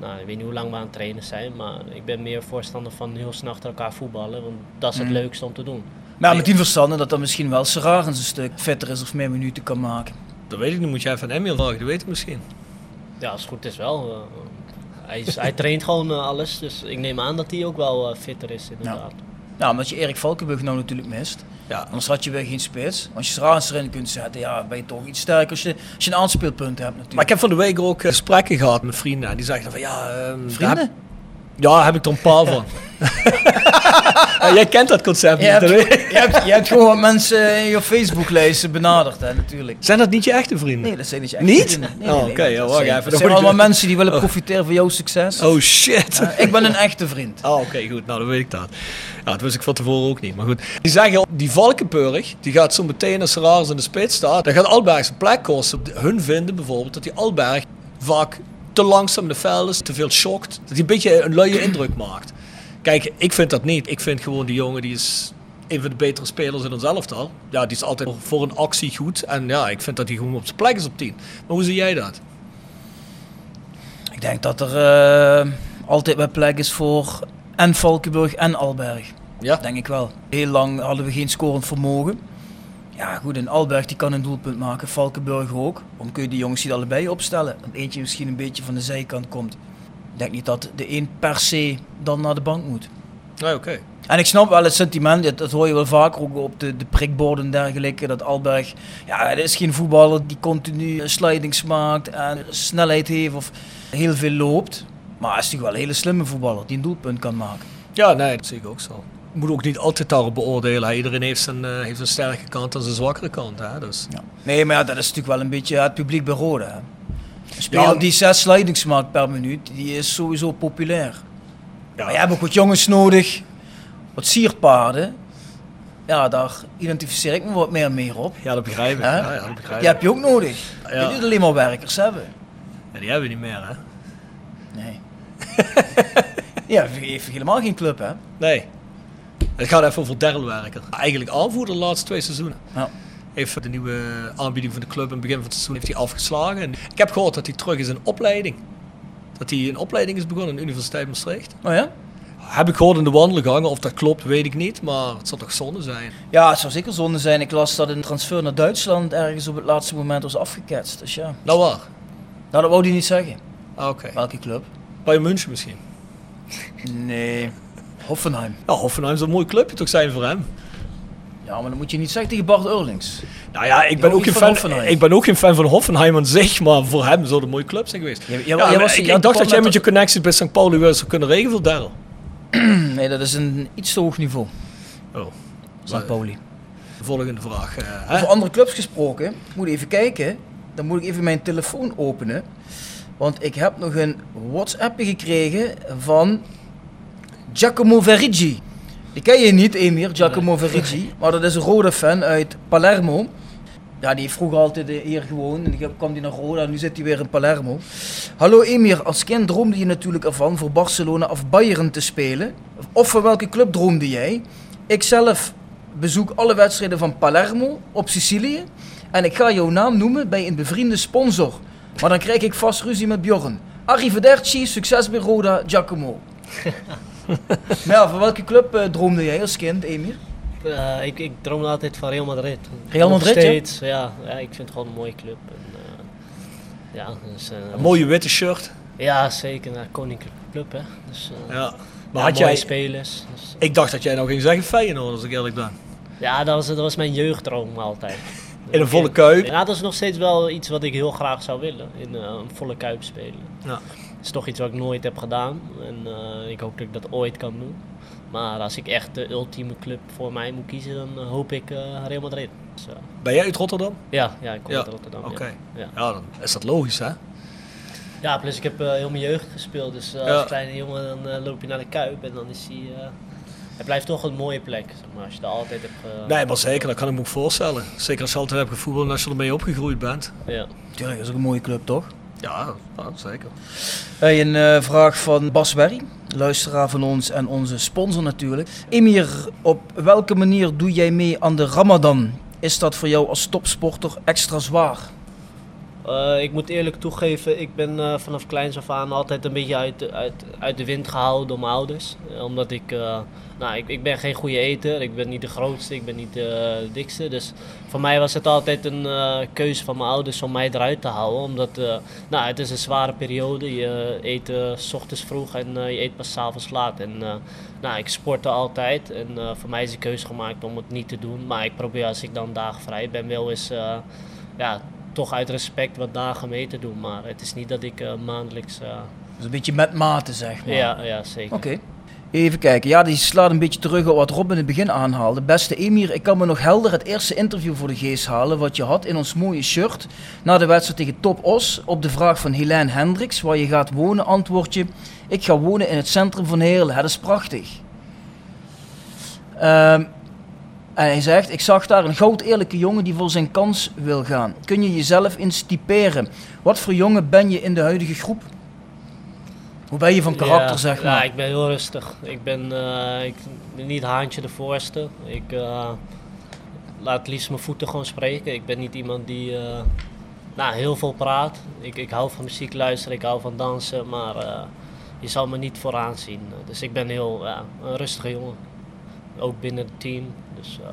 [SPEAKER 5] nou ik weet niet hoe lang we aan het trainen zijn. Maar ik ben meer voorstander van heel snel achter elkaar voetballen. Want dat is het
[SPEAKER 4] Mm.
[SPEAKER 5] leukste om te doen.
[SPEAKER 4] Maar ja, met die verstanden dat dan misschien wel Serarens een stuk fitter is of meer minuten kan maken.
[SPEAKER 3] Dat weet ik niet, moet jij van Emil vragen, dat weet ik misschien.
[SPEAKER 5] Ja, als het goed is wel. Hij, is, hij traint gewoon eh, alles. Dus ik neem aan dat hij ook wel eh, fitter is inderdaad.
[SPEAKER 4] Ja, omdat je Erik Valkenburg nou natuurlijk mist.
[SPEAKER 3] Ja.
[SPEAKER 4] Anders had je weer geen spits. Als je Serarens erin kunt zetten, ja, ben je toch iets sterker als je, als je een aanspeelpunt hebt natuurlijk.
[SPEAKER 3] Maar ik heb van de week ook eh, gesprekken gehad met vrienden. En die zeiden van ja... ehm,
[SPEAKER 4] Vrienden?
[SPEAKER 3] heb- ja, heb ik er een paar van. Ja, jij kent dat concept
[SPEAKER 4] Je
[SPEAKER 3] niet.
[SPEAKER 4] hebt, je, hebt, je hebt gewoon wat mensen in je Facebook-lijsten benaderd, hè, natuurlijk.
[SPEAKER 3] Zijn dat niet je echte vrienden?
[SPEAKER 4] Nee, dat zijn niet je
[SPEAKER 3] Niet?
[SPEAKER 4] vrienden. Nee,
[SPEAKER 3] Oh, oké, ja, wacht even,
[SPEAKER 4] zijn allemaal mensen die willen
[SPEAKER 3] Oh.
[SPEAKER 4] profiteren van jouw succes.
[SPEAKER 3] Oh shit.
[SPEAKER 4] Ik ben een echte vriend.
[SPEAKER 3] Oh, oké, goed. Nou, dan weet ik dat. Ja, dat wist ik van tevoren ook niet. Maar goed. Die zeggen, die Valkenburg, die gaat zo meteen als Serraris in de spits staat. Dan gaat Alberg zijn plek kosten. Hun vinden bijvoorbeeld dat die Alberg vaak te langzaam de veld is, te veel shockt. Dat hij een beetje een luie indruk maakt. Kijk, ik vind dat niet. Ik vind gewoon die jongen, die is een van de betere spelers in ons elftal. Ja, die is altijd voor een actie goed. En ja, ik vind dat hij gewoon op zijn plek is op 10. Maar hoe zie jij dat?
[SPEAKER 4] Ik denk dat er eh, altijd wel plek is voor en Valkenburg en Alberg.
[SPEAKER 3] Ja.
[SPEAKER 4] Denk ik wel. Heel lang hadden we geen scorend vermogen. Ja, goed, en Alberg die kan een doelpunt maken, Valkenburg ook. Dan kun je die jongens niet allebei opstellen. Dat eentje misschien een beetje van de zijkant komt. Ik denk niet dat de een per se dan naar de bank moet.
[SPEAKER 3] Nee, oké.
[SPEAKER 4] En ik snap wel het sentiment, dat, dat hoor je wel vaker ook op de, de prikborden en dergelijke. Dat Alberg, ja, het is geen voetballer die continu slidings maakt en snelheid heeft of heel veel loopt. Maar hij is natuurlijk wel een hele slimme voetballer die een doelpunt kan maken.
[SPEAKER 3] Ja, nee, dat zie ik ook zo. Je moet ook niet altijd daarop beoordelen. Iedereen heeft zijn, eh, heeft zijn sterke kant en zijn zwakkere kant. Hè? Dus.
[SPEAKER 4] Nee, maar ja, dat is natuurlijk wel een beetje het publiek bij Rode.
[SPEAKER 3] Ja.
[SPEAKER 4] die zes slidings maakt per minuut, die is sowieso populair.
[SPEAKER 3] Ja.
[SPEAKER 4] Maar je hebt ook wat jongens nodig, wat sierpaarden. Ja, daar identificeer ik me wat meer mee op.
[SPEAKER 3] Ja, dat begrijp ik. Ja, ja, dat begrijp
[SPEAKER 4] Die heb je ook nodig. Je
[SPEAKER 3] Ja.
[SPEAKER 4] kunt niet alleen maar werkers hebben.
[SPEAKER 3] Ja, die hebben we niet meer, hè?
[SPEAKER 4] Nee. ja, je heeft helemaal geen club, hè?
[SPEAKER 3] Nee. Het gaat even over Derlwerker. Eigenlijk aanvoerder de laatste twee seizoenen.
[SPEAKER 4] Ja.
[SPEAKER 3] Heeft de nieuwe aanbieding van de club in het begin van het seizoen heeft hij afgeslagen. En ik heb gehoord dat hij terug is in opleiding. Dat hij een opleiding is begonnen aan de Universiteit Maastricht.
[SPEAKER 4] Oh ja?
[SPEAKER 3] Heb ik gehoord in de wandelgangen. Of dat klopt, weet ik niet. Maar het zal toch zonde zijn.
[SPEAKER 4] Ja, het zou zeker zonde zijn. Ik las dat een transfer naar Duitsland ergens op het laatste moment was afgeketst. Dus ja.
[SPEAKER 3] Nou waar?
[SPEAKER 4] Nou, dat wou hij niet zeggen.
[SPEAKER 3] Ah, Oké.
[SPEAKER 4] Welke club?
[SPEAKER 3] Bayern München misschien.
[SPEAKER 4] Nee. Hoffenheim.
[SPEAKER 3] Ja, Hoffenheim zou een mooi clubje toch zijn voor hem.
[SPEAKER 4] Ja, maar dat moet je niet zeggen tegen Bart Eurlings.
[SPEAKER 3] Nou ja, ik ben, ook geen
[SPEAKER 4] van
[SPEAKER 3] fan,
[SPEAKER 4] Hoffenheim.
[SPEAKER 3] ik ben ook geen fan van Hoffenheim aan zich, maar voor hem zou het een mooie club zijn geweest. Ja, maar
[SPEAKER 4] was-
[SPEAKER 3] ik, dacht dat jij
[SPEAKER 4] met
[SPEAKER 3] je connecties bij St. Pauli wel zou kunnen regelen voor Daryl.
[SPEAKER 4] Nee, dat is een iets te hoog niveau.
[SPEAKER 3] Oh.
[SPEAKER 4] St. Pauli.
[SPEAKER 3] Volgende vraag. eh?
[SPEAKER 4] Over andere clubs gesproken, ik moet even kijken. Dan moet ik even mijn telefoon openen. Want ik heb nog een WhatsApp gekregen van Giacomo Verigi. Die ken je niet, Emir, Giacomo Verigi. Maar dat is een rode fan uit Palermo. Ja, die vroeger altijd eh, hier gewoond. En dan kwam hij naar Roda en nu zit hij weer in Palermo. Hallo Emir, als kind droomde je natuurlijk ervan voor Barcelona of Bayern te spelen. Of voor welke club droomde jij? Ik zelf bezoek alle wedstrijden van Palermo op Sicilië. En ik ga jouw naam noemen bij een bevriende sponsor. Maar dan krijg ik vast ruzie met Bjorn. Arrivederci, succes bij Roda, Giacomo. ja, voor welke club eh, droomde jij als kind, Emir?
[SPEAKER 5] Eh, ik, ik droomde altijd van Real Madrid.
[SPEAKER 4] Real
[SPEAKER 5] Nog
[SPEAKER 4] Madrid, ja?
[SPEAKER 5] steeds, ja? ja. ik vind het gewoon een mooie club. En, eh, ja, dus,
[SPEAKER 3] Een mooie witte shirt.
[SPEAKER 5] Ja, zeker. Een koninklijke club, hè. Dus, eh,
[SPEAKER 3] Ja.
[SPEAKER 5] ja,
[SPEAKER 3] Maar had
[SPEAKER 5] mooie
[SPEAKER 3] jij...
[SPEAKER 5] spelers. Dus,
[SPEAKER 3] Ik dacht dat jij nou ging zeggen Feyenoord, als ik eerlijk ben.
[SPEAKER 5] ja, dat was, dat was mijn jeugddroom altijd.
[SPEAKER 3] In een volle kuip.
[SPEAKER 5] Ja, dat is nog steeds wel iets wat ik heel graag zou willen. In een volle kuip spelen.
[SPEAKER 3] Ja.
[SPEAKER 5] Het is toch iets wat ik nooit heb gedaan. En eh, ik hoop dat ik dat ooit kan doen. Maar als ik echt de ultieme club voor mij moet kiezen, dan eh, hoop ik eh, Real Madrid. Dus,
[SPEAKER 3] Ben jij uit Rotterdam?
[SPEAKER 5] ja, ja, ik kom
[SPEAKER 3] Ja.
[SPEAKER 5] uit Rotterdam.
[SPEAKER 3] Oké.
[SPEAKER 5] Ja. Ja.
[SPEAKER 3] Ja, dan is dat logisch, hè?
[SPEAKER 5] ja, plus ik heb eh, heel mijn jeugd gespeeld. Dus
[SPEAKER 3] Ja.
[SPEAKER 5] als kleine jongen dan loop je naar de Kuip en dan is die... eh, het blijft toch een mooie plek, zeg maar, als je er altijd hebt...
[SPEAKER 3] Nee, maar zeker, dat kan ik me ook voorstellen. Zeker als je altijd hebt gevoetbald en als je ermee opgegroeid bent.
[SPEAKER 5] Ja.
[SPEAKER 4] Tuurlijk, dat is ook een mooie club, toch?
[SPEAKER 3] Ja, zeker.
[SPEAKER 4] Hey, een eh, vraag van Bas Berry, luisteraar van ons en onze sponsor natuurlijk. Emir, op welke manier doe jij mee aan de Ramadan? Is dat voor jou als topsporter extra zwaar?
[SPEAKER 5] Eh, ik moet eerlijk toegeven, ik ben eh, vanaf kleins af aan altijd een beetje uit, uit, uit de wind gehouden door mijn ouders. Eh, omdat ik, nou, ik, ik ben geen goede eter, ik ben niet de grootste, ik ben niet de dikste. Dus voor mij was het altijd een keuze van mijn ouders om mij eruit te houden. Omdat nou, het is een zware periode, je eet s ochtends vroeg en je eet pas 's avonds laat. En nou, ik sportte altijd en voor mij is de keuze gemaakt om het niet te doen. Maar ik probeer als ik dan dagen vrij ben wel eens... ja, toch uit respect wat dagen mee te doen. Maar het is niet dat ik eh, maandelijks.
[SPEAKER 4] Dus een beetje met mate, zeg maar.
[SPEAKER 5] ja, ja, zeker.
[SPEAKER 4] Oké. Even kijken. Ja, die slaat een beetje terug op wat Rob in het begin aanhaalde. Beste Emir, ik kan me nog helder het eerste interview voor de geest halen. wat je had in ons mooie shirt. na de wedstrijd tegen Top Os. op de vraag van Helene Hendricks. waar je gaat wonen, antwoord je. Ik ga wonen in het centrum van Heerlen. Het is prachtig. Ehm, en hij zegt: Ik zag daar een goud eerlijke jongen die voor zijn kans wil gaan. Kun je jezelf eens typeren? Wat voor jongen ben je in de huidige groep? Hoe ben je van karakter,
[SPEAKER 5] Ja,
[SPEAKER 4] zeg maar?
[SPEAKER 5] Ja, ik ben heel rustig. Ik ben, eh, ik ben niet haantje de voorste. Ik eh, laat liefst mijn voeten gewoon spreken. Ik ben niet iemand die eh, nou, heel veel praat. Ik, ik hou van muziek luisteren, ik hou van dansen, maar je zal me niet vooraan zien. Dus ik ben heel ja, een rustige jongen. Ook binnen het team. Dus, eh,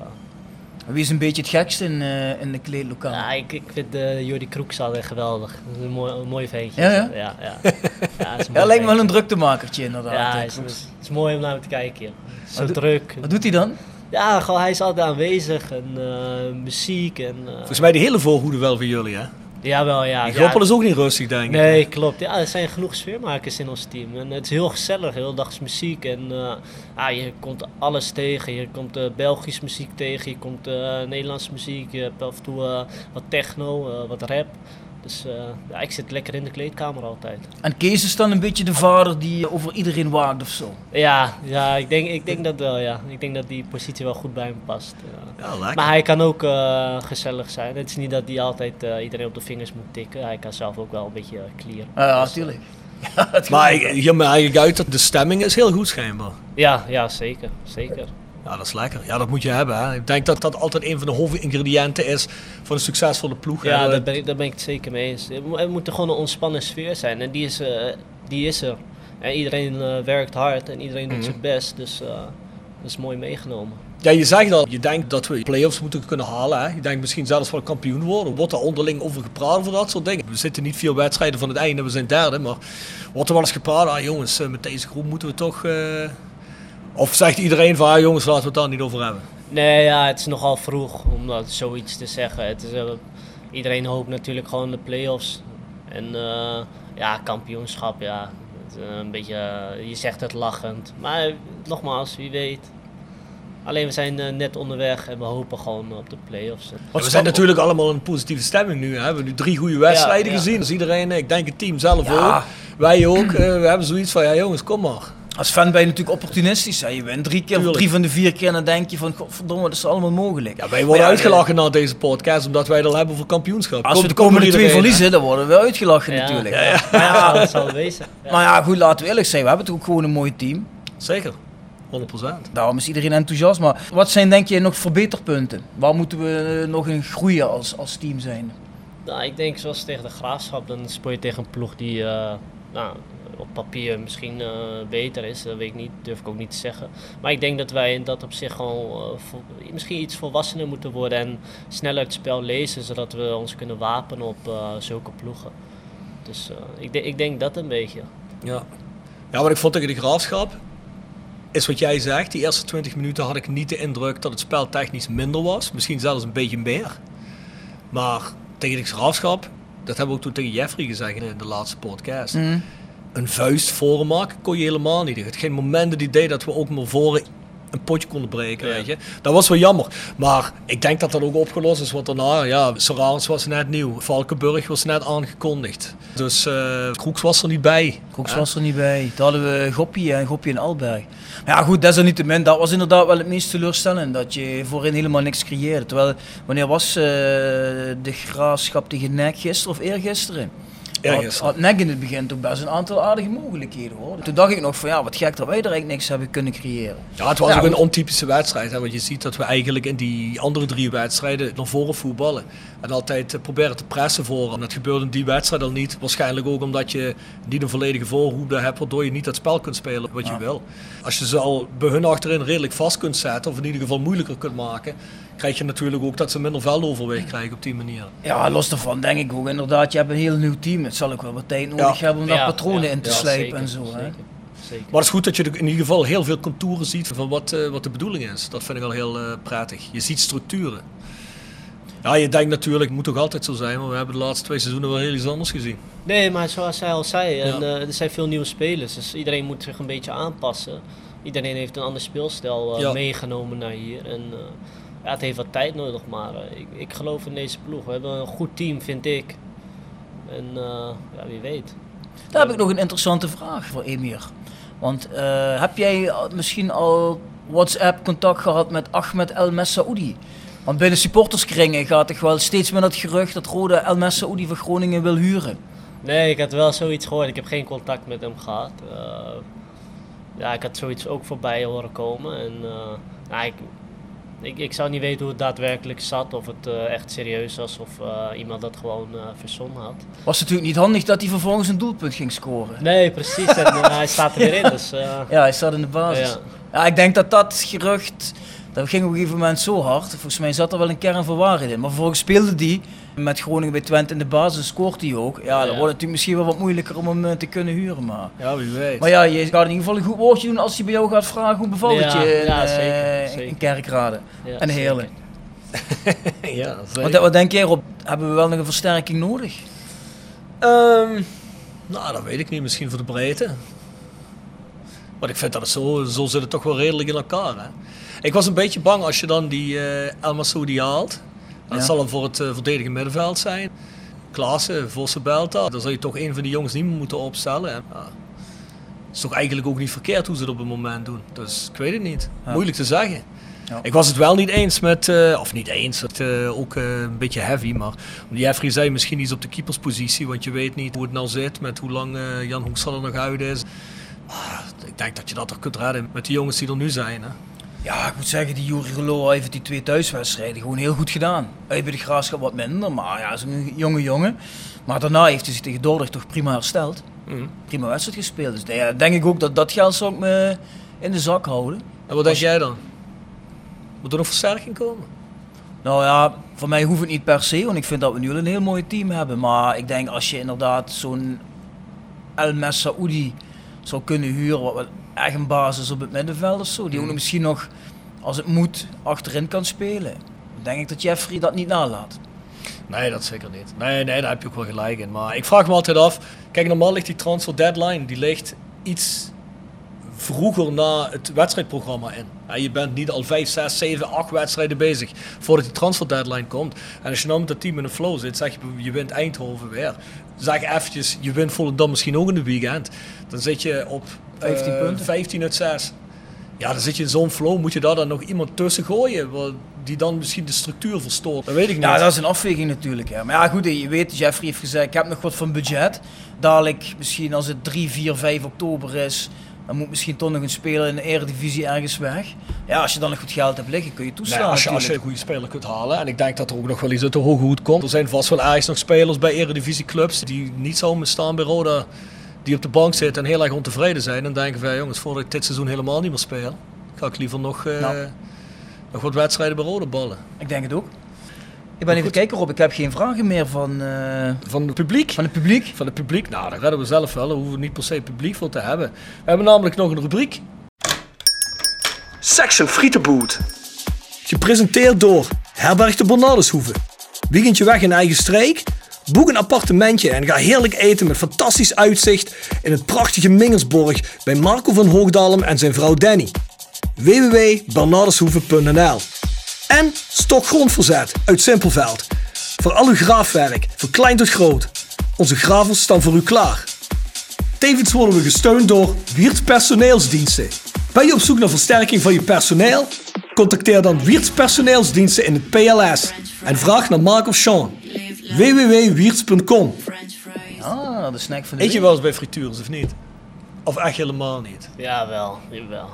[SPEAKER 4] Wie is een beetje het gekst in, eh, in de kleedlokaal?
[SPEAKER 5] ja, ik, ik vind uh, Jordi Kroeks altijd geweldig. Een mooi, een mooi ventje.
[SPEAKER 4] Ja, ja?
[SPEAKER 5] ja, ja. ja, is een
[SPEAKER 4] Ja,
[SPEAKER 5] mooi
[SPEAKER 4] lijkt me wel een druktemakertje inderdaad.
[SPEAKER 5] Ja, het is, is mooi om naar hem te kijken. Zo
[SPEAKER 4] Wat
[SPEAKER 5] druk.
[SPEAKER 4] Wat doet hij dan?
[SPEAKER 5] Ja, gewoon, hij is altijd aanwezig. En eh, muziek en... eh,
[SPEAKER 3] Volgens mij de hele voorhoede wel voor jullie, hè?
[SPEAKER 5] Jawel, ja.
[SPEAKER 3] Die
[SPEAKER 5] ja.
[SPEAKER 3] Goppel is ook niet rustig, denk ik.
[SPEAKER 5] Nee, klopt. Ja, er zijn genoeg sfeermakers in ons team. En het is heel gezellig, heel dag is muziek. En eh, ah, je komt alles tegen. Je komt eh Belgisch muziek tegen, je komt eh Nederlandse muziek. Je hebt af en toe wat techno, wat rap. Dus eh, ja, ik zit lekker in de kleedkamer altijd.
[SPEAKER 4] En Kees is dan een beetje de vader die over iedereen waakt of zo.
[SPEAKER 5] Ja, ja ik, denk, ik denk dat wel, ja. Ik denk dat die positie wel goed bij hem past. ja.
[SPEAKER 3] Ja, lekker.
[SPEAKER 5] Maar hij kan ook eh, gezellig zijn. Het is niet dat hij altijd eh, iedereen op de vingers moet tikken. Hij kan zelf ook wel een beetje uh, clearen.
[SPEAKER 4] Ja,
[SPEAKER 5] Dus, eh,
[SPEAKER 4] natuurlijk. Ja, het
[SPEAKER 3] Maar je me eigenlijk uit dat de stemming is heel goed schijnbaar.
[SPEAKER 5] ja, ja, zeker. zeker.
[SPEAKER 3] Ja, dat is lekker. Ja, dat moet je hebben. Hè. Ik denk dat dat altijd een van de hoofdingrediënten is van een succesvolle ploeg.
[SPEAKER 5] Ja, daar ben, ik, daar ben ik het zeker mee eens. Er mo- moet er gewoon een ontspannen sfeer zijn. En die is, eh, die is er. En iedereen eh, werkt hard en iedereen doet
[SPEAKER 3] Mhm.
[SPEAKER 5] zijn best. Dus eh, dat is mooi meegenomen.
[SPEAKER 3] Ja, je zegt al, je denkt dat we play-offs moeten kunnen halen. Hè. Je denkt misschien zelfs wel kampioen worden. Wordt er onderling over gepraat over dat soort dingen? We zitten niet veel wedstrijden van het einde, we zijn derde. Maar wordt er wel eens gepraat, ah jongens, met deze groep moeten we toch... Of zegt iedereen van, ah jongens, laten we het daar niet over hebben.
[SPEAKER 5] Nee, ja, het is nogal vroeg om dat zoiets te zeggen. Het is, eh, iedereen hoopt natuurlijk gewoon de play-offs. En eh, ja, kampioenschap, ja. Het is, eh, een beetje, je zegt het lachend. Maar nogmaals, wie weet. Alleen we zijn net onderweg en we hopen gewoon op de play-offs.
[SPEAKER 3] We zijn natuurlijk allemaal in een positieve stemming nu. Hè. We hebben nu drie goede wedstrijden
[SPEAKER 5] Ja, ja.
[SPEAKER 3] gezien. Dus iedereen, ik denk het team zelf
[SPEAKER 4] Ja.
[SPEAKER 3] ook. Wij ook. we hebben zoiets van, ja jongens, kom maar.
[SPEAKER 4] Als fan ben je natuurlijk opportunistisch. Hè. Je wint drie keer, of
[SPEAKER 3] Tuurlijk.
[SPEAKER 4] drie van de vier keer en dan denk je van, godverdomme, dat is allemaal mogelijk.
[SPEAKER 3] Ja, wij worden
[SPEAKER 4] ja,
[SPEAKER 3] uitgelachen na deze podcast, omdat wij het al hebben voor kampioenschap.
[SPEAKER 4] Als
[SPEAKER 3] Komt-
[SPEAKER 4] we de komende twee
[SPEAKER 3] hè.
[SPEAKER 4] verliezen, dan worden we uitgelachen
[SPEAKER 5] Ja.
[SPEAKER 4] natuurlijk.
[SPEAKER 5] Ja, ja.
[SPEAKER 4] Maar ja,
[SPEAKER 5] dat zal wezen. Ja.
[SPEAKER 4] maar ja, goed, laten we eerlijk zijn. We hebben toch ook gewoon een mooi team.
[SPEAKER 3] Zeker, 100%.
[SPEAKER 4] Daarom is iedereen enthousiast. Maar wat zijn denk je nog verbeterpunten? Waar moeten we eh, nog in groeien als, als team zijn?
[SPEAKER 5] Nou, ik denk zoals tegen de Graafschap, dan speel je tegen een ploeg die eh, nou, op papier misschien eh, beter is. Dat weet ik niet, durf ik ook niet te zeggen. Maar ik denk dat wij in dat op zich gewoon eh, misschien iets volwassener moeten worden en sneller het spel lezen, zodat we ons kunnen wapenen op eh, zulke ploegen. Dus eh, ik, de- ik denk dat een beetje.
[SPEAKER 3] Ja. ja, wat ik vond tegen de Graafschap, is wat jij zegt. Die eerste 20 minuten had ik niet de indruk dat het spel technisch minder was. Misschien zelfs een beetje meer. Maar tegen de Graafschap, dat hebben we ook toen tegen Jeffrey gezegd in de laatste podcast.
[SPEAKER 4] Mhm.
[SPEAKER 3] Een vuist voor maken kon je helemaal niet. Je had geen moment het idee dat we ook maar voor een potje konden breken,
[SPEAKER 5] Ja.
[SPEAKER 3] weet je. Dat was wel jammer. Maar ik denk dat dat ook opgelost is. Want daarna, ja, Serrans was net nieuw. Valkenburg was net aangekondigd. Dus eh Kroeks was er niet bij.
[SPEAKER 4] Kroeks
[SPEAKER 3] Ja.
[SPEAKER 4] was er niet bij. Toen hadden we Goppie en Goppie en Alberg. Maar ja, goed, desalniettemin, dat was inderdaad wel het meest teleurstellend. Dat je voorin helemaal niks creëerde. Terwijl, wanneer was eh, de graafschap tegen NEC gisteren of eergisteren?
[SPEAKER 3] Eergisteren.
[SPEAKER 4] Had, had in het begin toch best een aantal aardige mogelijkheden hoor. Toen dacht ik nog van ja, wat gek dat wij er eigenlijk niks hebben kunnen creëren.
[SPEAKER 3] Ja, het was
[SPEAKER 4] Ja,
[SPEAKER 3] ook een ontypische wedstrijd. Hè, want je ziet dat we eigenlijk in die andere drie wedstrijden naar voren voetballen. En altijd eh, proberen te pressen voor. En dat gebeurde in die wedstrijd al niet. Waarschijnlijk ook omdat je niet een volledige voorhoede hebt. Waardoor je niet dat spel kunt spelen wat je wil. Als je ze al bij hun achterin redelijk vast kunt zetten. Of in ieder geval moeilijker kunt maken. Krijg je natuurlijk ook dat ze minder veldoverwicht krijgen op die manier.
[SPEAKER 4] Ja, los daarvan denk ik ook inderdaad, je hebt een heel nieuw team. Het zal ook wel wat tijd nodig
[SPEAKER 3] Ja.
[SPEAKER 4] hebben om daar patronen
[SPEAKER 5] ja,
[SPEAKER 4] in te
[SPEAKER 5] ja,
[SPEAKER 4] slijpen
[SPEAKER 5] zeker,
[SPEAKER 4] en zo. Hè?
[SPEAKER 5] Zeker.
[SPEAKER 3] Maar het is goed dat je in ieder geval heel veel contouren ziet van wat, eh, wat de bedoeling is. Dat vind ik al heel eh, prettig. Je ziet structuren. Ja, je denkt natuurlijk, het moet toch altijd zo zijn, maar we hebben de laatste twee seizoenen wel heel iets anders gezien.
[SPEAKER 5] Nee, maar zoals hij al zei, en,
[SPEAKER 3] Ja.
[SPEAKER 5] eh, er zijn veel nieuwe spelers. Dus iedereen moet zich een beetje aanpassen. iedereen heeft een ander speelstijl eh,
[SPEAKER 3] Ja.
[SPEAKER 5] meegenomen naar hier. En eh, ja, het heeft wat tijd nodig, maar eh, ik, ik geloof in deze ploeg. We hebben een goed team, vind ik. En eh, ja, wie weet.
[SPEAKER 4] Daar heb ik nog een interessante vraag voor Emir. Want eh, heb jij misschien al WhatsApp contact gehad met Ahmed El Messaoudi? Want binnen supporterskringen gaat toch wel steeds meer het gerucht dat Rode El Messaoudi van Groningen wil huren.
[SPEAKER 5] Nee, ik had wel zoiets gehoord. Ik heb geen contact met hem gehad. Eh, ja, ik had zoiets ook voorbij horen komen. En, nou, ik, ik, ik zou niet weten hoe het daadwerkelijk zat. Of het eh, echt serieus was of eh, iemand dat gewoon eh verzonnen had.
[SPEAKER 4] Was natuurlijk niet handig dat hij vervolgens een doelpunt ging scoren.
[SPEAKER 5] Nee, precies. En, hij staat er weer in. Dus,
[SPEAKER 4] Ja, hij staat in de basis.
[SPEAKER 5] Ja.
[SPEAKER 4] Ja. ik denk dat dat gerucht, dat ging op een gegeven moment zo hard. Volgens mij zat er wel een kern van waarheid in. Maar vervolgens speelde die met Groningen bij Twente in de basis, scoort hij ook. Ja, dan wordt het natuurlijk misschien wel wat moeilijker om hem eh, te kunnen huren. Maar,
[SPEAKER 3] Ja, wie weet.
[SPEAKER 4] maar ja, je gaat in ieder geval een goed woordje doen als hij bij jou gaat vragen hoe bevalt het je in,
[SPEAKER 5] ja,
[SPEAKER 4] eh,
[SPEAKER 5] zeker,
[SPEAKER 4] in
[SPEAKER 5] zeker.
[SPEAKER 4] Kerkrade en. Heerlen.
[SPEAKER 3] ja,
[SPEAKER 4] Wat, wat denk jij Rob, hebben we wel nog een versterking nodig?
[SPEAKER 3] Ehm, nou, dat weet ik niet. Misschien voor de breedte. Maar ik vind dat het zo, zo zit het toch wel redelijk in elkaar. Hè? Ik was een beetje bang als je dan die eh El Masoudi haalt. Dat zal dan voor het eh, verdedigende middenveld zijn. Klaassen, Vosse Belta. Dan zou je toch een van die jongens niet meer moeten opstellen. Het is toch eigenlijk ook niet verkeerd hoe ze het op het moment doen. Dus ik weet het niet. Moeilijk te zeggen.
[SPEAKER 4] Ja.
[SPEAKER 3] Ik was het wel niet eens met, eh, of niet eens, het, eh, ook een beetje heavy, maar Jeffrey zei misschien iets op de keeperspositie, want je weet niet hoe het nou zit met hoe lang Jan Hoekstal er nog uit is. Maar ik denk dat je dat toch kunt redden met de jongens die er nu zijn. Hè?
[SPEAKER 4] Ja, ik moet zeggen, die Juri Gelo heeft die twee thuiswedstrijden gewoon heel goed gedaan. Uit bij de Graafschap wat minder, maar ja, zo'n jonge jongen. Maar daarna heeft hij zich tegen Dordrecht toch prima hersteld.
[SPEAKER 3] Mhm.
[SPEAKER 4] Prima wedstrijd gespeeld. Dus ja, denk ik ook dat dat geld zou ik me in de zak houden.
[SPEAKER 3] En wat denk jij dan? Moet er nog versterking komen?
[SPEAKER 4] Nou ja, voor mij hoeft het niet per se, want ik vind dat we nu al een heel mooi team hebben. Maar ik denk als je inderdaad zo'n El Messaoudi zou kunnen huren, wat echt een basis op het middenveld of zo, die ook nog misschien nog, als het moet, achterin kan spelen. Dan denk ik dat Jeffrey dat niet nalaat.
[SPEAKER 3] Nee, dat zeker niet. Nee, nee, daar heb je ook wel gelijk in. Maar ik vraag me altijd af. Kijk, normaal ligt die transfer deadline, die ligt iets vroeger na het wedstrijdprogramma in. Ja, je bent niet al 5, 6, 7, 8 wedstrijden bezig voordat die transfer deadline komt. En als je nou met dat team in de flow zit, zeg je, je wint Eindhoven weer. Zeg eventjes, je wint Volendam misschien ook in de weekend. Dan zit je op
[SPEAKER 4] 15
[SPEAKER 3] eh,
[SPEAKER 4] punten.
[SPEAKER 3] 15 uit 6. Ja, dan zit je in zo'n flow. Moet je daar dan nog iemand tussen gooien? Die dan misschien de structuur verstoort. Dat weet ik niet.
[SPEAKER 4] Ja, dat is een afweging natuurlijk. Ja. Maar ja, goed, je weet, Jeffrey heeft gezegd, ik heb nog wat van budget. Dadelijk, misschien als het 3, 4, 5 oktober is, dan moet misschien toch nog een speler in de eredivisie ergens weg. Ja, als je dan nog goed geld hebt liggen, kun je toeslaan
[SPEAKER 3] Nee, als, je, als je een goede speler kunt halen. En ik denk dat er ook nog wel iets uit de hoge hoed komt. Er zijn vast wel ergens nog spelers bij eredivisieclubs die niet zouden staan bij Roda. Die op de bank zitten en heel erg ontevreden zijn. En denken van ja, jongens, voordat ik dit seizoen helemaal niet meer speel. Ga ik liever nog, eh,
[SPEAKER 4] Nou.
[SPEAKER 3] nog wat wedstrijden bij Roda ballen.
[SPEAKER 4] Ik denk het ook. Ik ben even kijken Rob, ik heb geen vragen meer van, eh,
[SPEAKER 3] Van het publiek?
[SPEAKER 4] van het publiek.
[SPEAKER 3] Van het publiek? Nou, daar redden we zelf wel. Daar hoeven we niet per se publiek voor te hebben. We hebben namelijk nog een rubriek. Section Frietenboot. Gepresenteerd door Herberg de Bernardeshoeve. Weekendje weg in eigen streek? Boek een appartementje en ga heerlijk eten met fantastisch uitzicht in het prachtige Mingersborg bij Marco van Hoogdalem en zijn vrouw Danny. www.bernardeshoeve.nl En Stokgrondverzet uit Simpelveld. Voor al uw graafwerk, van klein tot groot. Onze gravels staan voor u klaar. Tevens worden we gesteund door Wiert Personeelsdiensten. Ben je op zoek naar versterking van je personeel? Contacteer dan Wiert Personeelsdiensten in het PLS en vraag naar Mark of Sean. www.wierts.com
[SPEAKER 4] Ah, de snack van de
[SPEAKER 3] Eet je wel eens bij frituurs of niet? Of echt helemaal niet?
[SPEAKER 5] Ja, wel. Jawel.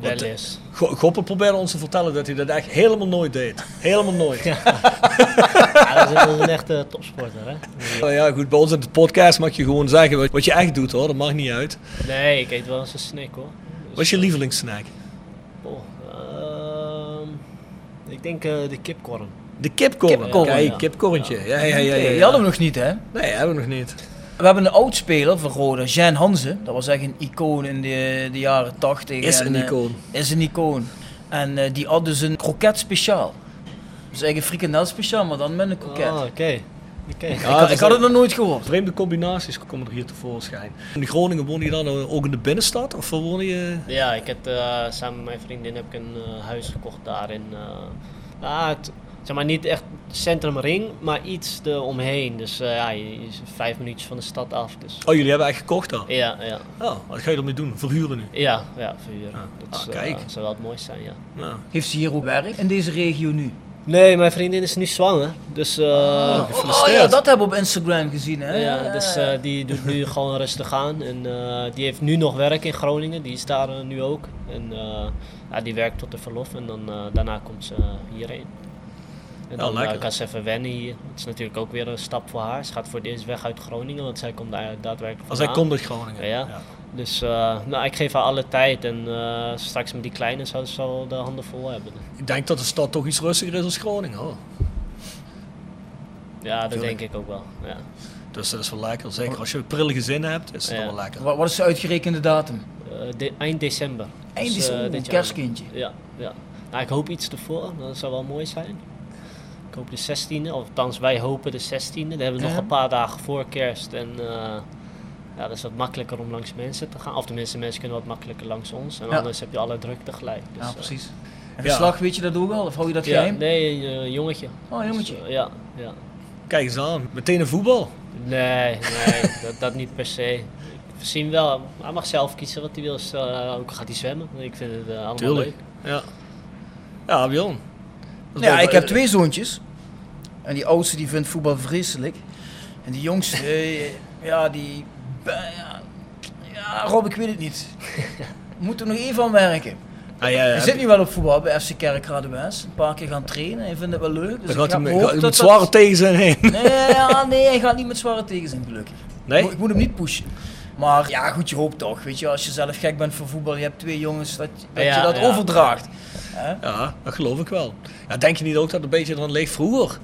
[SPEAKER 5] Wel
[SPEAKER 3] eh,
[SPEAKER 5] eens.
[SPEAKER 3] Go- Goppe probeerde ons te vertellen dat hij dat echt helemaal nooit deed. Helemaal nooit. Ja.
[SPEAKER 5] Ja, dat, is, een echte topsporter, hè?
[SPEAKER 3] Nou ja, goed, bij ons in de podcast mag je gewoon zeggen wat, je echt doet hoor. Dat mag niet uit.
[SPEAKER 5] Nee, ik eet wel eens een snack, hoor.
[SPEAKER 3] Wat is je lievelingssnack?
[SPEAKER 5] Oh, ehm, ik denk eh, de kipkorn.
[SPEAKER 3] De kipkorn.
[SPEAKER 4] Kipkorn,
[SPEAKER 3] Kijk,
[SPEAKER 5] ja.
[SPEAKER 3] kipkorntje. Ja, ja, ja. ja, ja.
[SPEAKER 4] Die hadden we nog niet, hè?
[SPEAKER 3] Nee, hebben we nog niet.
[SPEAKER 4] We hebben een oud-speler van Roda, Jean Hansen. Dat was echt een icoon in de, de jaren 80.
[SPEAKER 3] Is
[SPEAKER 4] En,
[SPEAKER 3] een
[SPEAKER 4] eh,
[SPEAKER 3] icoon.
[SPEAKER 4] is een icoon. En eh, die had dus een kroket speciaal. Dus eigenlijk een frikandel speciaal, maar dan met een kroket.
[SPEAKER 5] Ah, oké. Oké.
[SPEAKER 4] ik, had, ik had het nog nooit gehoord.
[SPEAKER 3] Vreemde combinaties komen er hier tevoorschijn. In Groningen woon je dan ook in de binnenstad? Of waar woon je?
[SPEAKER 5] Ja, ik heb eh, samen met mijn vriendin heb ik een eh, huis gekocht daar in. eh, ah, het, zeg maar niet echt centrumring, maar iets eromheen. Dus eh, ja, je, je is vijf minuutjes van de stad af. Dus.
[SPEAKER 3] Oh, jullie hebben echt gekocht dan?
[SPEAKER 5] Ja, ja.
[SPEAKER 3] Oh, wat ga je ermee doen? Verhuren nu?
[SPEAKER 5] Ja, ja, verhuren. Dat
[SPEAKER 3] Ah,
[SPEAKER 5] is, eh,
[SPEAKER 3] kijk.
[SPEAKER 5] zou wel het mooiste zijn, ja.
[SPEAKER 3] Nou,
[SPEAKER 4] Heeft ze hier ook werk in deze regio nu?
[SPEAKER 5] Nee, mijn vriendin is nu zwanger. Dus, eh,
[SPEAKER 4] Oh ja, dat hebben we op Instagram gezien. Hè?
[SPEAKER 5] ja, dus eh, die doet nu gewoon rustig aan. En eh, die heeft nu nog werk in Groningen. Die is daar nu ook. En eh, ja, die werkt tot de verlof. En dan, eh, daarna komt ze hierheen. En dan
[SPEAKER 3] lekker.
[SPEAKER 5] kan ze even wennen hier. Het is natuurlijk ook weer een stap voor haar. Ze gaat voor het eerst weg uit Groningen. Want zij komt daar daadwerkelijk
[SPEAKER 3] als
[SPEAKER 5] vandaan.
[SPEAKER 3] komt uit Groningen.
[SPEAKER 5] Ja. Dus eh, nou, ik geef haar alle tijd. En eh, straks met die kleine zou ze wel de handen vol hebben.
[SPEAKER 3] Ik denk dat de stad toch iets rustiger is dan Groningen. Hoor.
[SPEAKER 5] Ja, dat denk ik ook wel. Ja.
[SPEAKER 3] Dus dat is wel lekker. Zeker als je prille gezin hebt, is het
[SPEAKER 5] Ja.
[SPEAKER 3] wel lekker.
[SPEAKER 4] Wat, wat is de uitgerekende datum?
[SPEAKER 5] Eh, de- eind december.
[SPEAKER 4] Eind
[SPEAKER 5] Dus,
[SPEAKER 4] december,
[SPEAKER 5] dit
[SPEAKER 4] een
[SPEAKER 5] jaar.
[SPEAKER 4] kerstkindje.
[SPEAKER 5] Ja, ja. Nou, ik hoop iets ervoor. Dat zou wel mooi zijn. Ik hoop de 16e, of althans wij hopen de 16e. Dan hebben we nog een paar dagen voor kerst. En eh, ja, dat is wat makkelijker om langs mensen te gaan. Of tenminste, mensen kunnen wat makkelijker langs ons. En
[SPEAKER 4] Ja.
[SPEAKER 5] anders heb je alle drukte gelijk. Dus,
[SPEAKER 4] Ja,
[SPEAKER 5] eh,
[SPEAKER 4] precies. En
[SPEAKER 3] Ja.
[SPEAKER 4] geslacht, weet je dat ook al? Of hou je dat
[SPEAKER 5] ja,
[SPEAKER 4] geheim?
[SPEAKER 5] nee, een eh, jongetje.
[SPEAKER 4] Oh, een jongetje.
[SPEAKER 5] Dus, ja, ja.
[SPEAKER 3] Kijk eens aan, meteen een voetbal.
[SPEAKER 5] Nee, nee dat, dat niet per se. We zien wel, hij mag zelf kiezen wat hij wil. Dus, ook gaat hij zwemmen. Ik vind het eh, allemaal
[SPEAKER 3] Tuurlijk.
[SPEAKER 5] leuk.
[SPEAKER 3] Ja, ja Bjorn.
[SPEAKER 4] Ja, ik heb twee zoontjes. En die oudste die vindt voetbal vreselijk. En die jongste, eh, ja, die... eh, Ja, Rob, ik weet het niet. We moeten er nog even aan werken.
[SPEAKER 3] Ah, ja,
[SPEAKER 4] Hij
[SPEAKER 3] ja,
[SPEAKER 4] zit nu wel op voetbal bij FC Kerkrade West. Een paar keer gaan trainen. Hij vindt het wel leuk. Dus
[SPEAKER 3] gaat hij met, gaat hij
[SPEAKER 4] dat
[SPEAKER 3] zware tegenzin heen.
[SPEAKER 4] Nee, ja, nee, hij gaat niet met zware tegenzin, gelukkig.
[SPEAKER 3] Nee?
[SPEAKER 4] Ik moet- Ik moet hem niet pushen. Maar ja, goed, je hoopt toch. Weet je, als je zelf gek bent voor voetbal, je hebt twee jongens, dat, je dat overdraagt. Hè?
[SPEAKER 3] Ja, dat geloof ik wel. Ja, denk je niet ook dat het een beetje eraan ligt vroeger?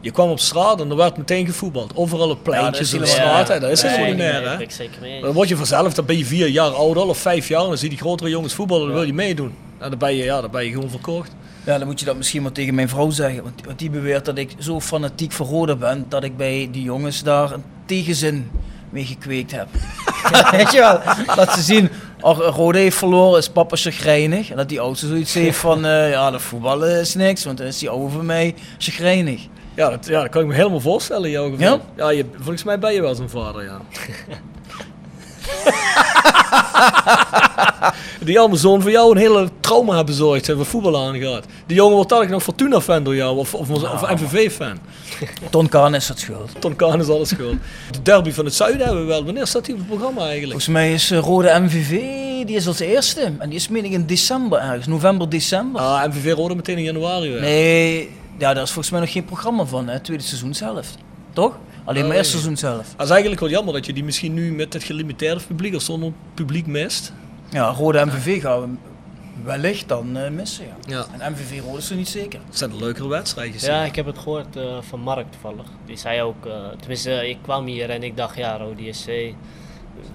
[SPEAKER 3] Je kwam op straat en er werd meteen gevoetbald. Overal op pleintjes en de straat. Dat is helemaal niet meer. Hè?
[SPEAKER 5] zeker mee.
[SPEAKER 3] Dan word je vanzelf, dan ben je vier jaar oud al of vijf jaar. En dan zie je die grotere jongens voetballen, dan wil je meedoen. En dan ben je, ja, dan ben je gewoon verkocht.
[SPEAKER 4] Ja, dan moet je dat misschien maar tegen mijn vrouw zeggen. Want, want die beweert dat ik zo fanatiek voor Roda ben, dat ik bij die jongens daar een tegenzin mee gekweekt heb. Weet je wel, dat ze zien, Roda heeft verloren, is papa chagrijnig. En dat die oudste zoiets heeft van, eh, ja, dat voetballen is niks, want dan is die van mij chagrijnig.
[SPEAKER 3] Ja dat, ja, dat kan ik me helemaal voorstellen in jouw geval.
[SPEAKER 4] Ja?
[SPEAKER 3] Ja, je, volgens mij ben je wel zo'n vader, ja. Die allemaal zoon voor jou een hele trauma hebben bezorgd, wat voetbal aangaat. Die jongen wordt eigenlijk nog Fortuna-fan door jou, of, of, of MVV-fan.
[SPEAKER 4] Ton Kaan is dat schuld.
[SPEAKER 3] Ton Kaan is alles schuld. De derby van het zuiden hebben we wel. Wanneer staat die op het programma eigenlijk?
[SPEAKER 4] Volgens mij is eh, Rode MVV, die is als eerste. En die is meen ik in december ergens, november, december.
[SPEAKER 3] Ah, MVV Rode meteen in januari weer.
[SPEAKER 4] Nee, ja, daar is volgens mij nog geen programma van, hè? tweede seizoen zelf. Toch? Alleen maar eerste
[SPEAKER 3] ja.
[SPEAKER 4] seizoen zelf.
[SPEAKER 3] Dat is eigenlijk wel jammer dat je die misschien nu met het gelimiteerde publiek of zonder publiek mist.
[SPEAKER 4] Ja, Rode MVV gaan we wellicht dan eh, missen, ja.
[SPEAKER 3] Ja.
[SPEAKER 4] En MVV Rode is er niet zeker.
[SPEAKER 3] Dat zijn de leukere wedstrijdjes.
[SPEAKER 5] Ja, ik heb het gehoord eh, van Mark toevallig. Die zei ook, eh, tenminste, ik kwam hier en ik dacht, ja, Rode SC,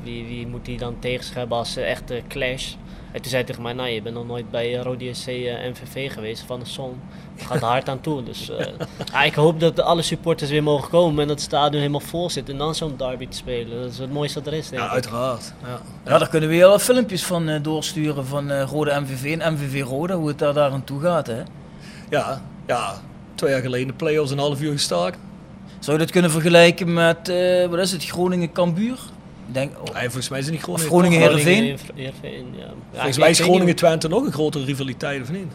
[SPEAKER 5] wie, wie moet die dan tegen zich hebben als echte clash? En toen zei hij tegen mij, nou, je bent nog nooit bij eh, Rode SC eh, MVV geweest van de Zon. Het gaat er hard aan toe. Dus eh, ja, ik hoop dat alle supporters weer mogen komen en dat het stadion helemaal vol zit. En dan zo'n derby te spelen, dat is het mooiste dat er is, denk
[SPEAKER 3] Ja, uiteraard. Ja.
[SPEAKER 4] Ja, daar kunnen we heel wat filmpjes van doorsturen van eh, Rode MVV en MVV Rode, hoe het daar, daar aan toe gaat. Hè.
[SPEAKER 3] Ja, ja, twee jaar geleden de play-offs een half uur gestaakt.
[SPEAKER 4] Zou je dat kunnen vergelijken met, eh, wat is het, Groningen-Kambuur? Ik Denk, oh,
[SPEAKER 3] Nee, volgens mij is het niet Groningen.
[SPEAKER 4] Groningen-Heerenveen?
[SPEAKER 5] Heerenveen, ja.
[SPEAKER 3] Volgens
[SPEAKER 5] ik-
[SPEAKER 3] mij
[SPEAKER 5] ik
[SPEAKER 3] is
[SPEAKER 5] weet niet
[SPEAKER 3] Groningen-Twente nog een grotere rivaliteit, of niet?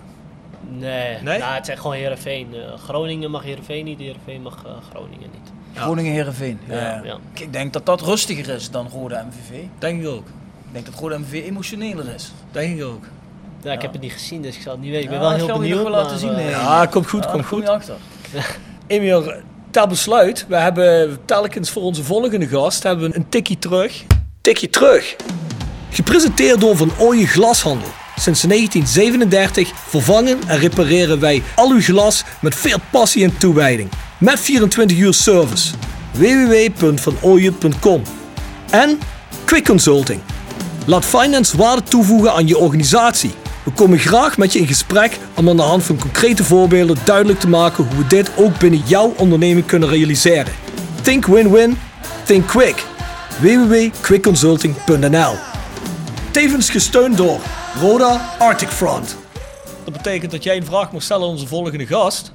[SPEAKER 5] Nee,
[SPEAKER 3] Nee?
[SPEAKER 5] Nou, het zijn gewoon Heerenveen. Eh, Groningen mag Heerenveen niet, Heerenveen mag eh, Groningen niet.
[SPEAKER 3] Ja.
[SPEAKER 4] Groningen-Heerenveen. Ja,
[SPEAKER 5] Ja,
[SPEAKER 4] ja.
[SPEAKER 5] ja.
[SPEAKER 4] Ik denk dat dat rustiger is dan Rode MVV.
[SPEAKER 3] Denk ik ook.
[SPEAKER 4] Ik denk dat Rode MVV emotioneler is.
[SPEAKER 3] Denk ik ook.
[SPEAKER 5] Ja, ik
[SPEAKER 4] Ja.
[SPEAKER 5] heb het niet gezien, dus ik zal het niet weten. Ik
[SPEAKER 4] Ja,
[SPEAKER 5] ben wel heel benieuwd.
[SPEAKER 4] nog wel laten zien,
[SPEAKER 5] eh,
[SPEAKER 4] nee.
[SPEAKER 3] Ja, komt goed,
[SPEAKER 4] Ja,
[SPEAKER 3] komt
[SPEAKER 4] kom
[SPEAKER 3] goed.
[SPEAKER 4] je achter.
[SPEAKER 3] Emil, ter besluit, we hebben telkens voor onze volgende gast hebben een tikkie terug. Tikkie terug. Gepresenteerd door Van Ooyen Glashandel. Sinds 1937 vervangen en repareren wij al uw glas met veel passie en toewijding. Met 24 uur service. www.vanooyen.com En Quick Consulting. Laat finance waarde toevoegen aan je organisatie. We komen graag met je in gesprek om aan de hand van concrete voorbeelden duidelijk te maken hoe we dit ook binnen jouw onderneming kunnen realiseren. Think win-win, think quick. www.quickconsulting.nl Tevens gesteund door Roda Arctic Front. Dat betekent dat jij een vraag mag stellen aan onze volgende gast.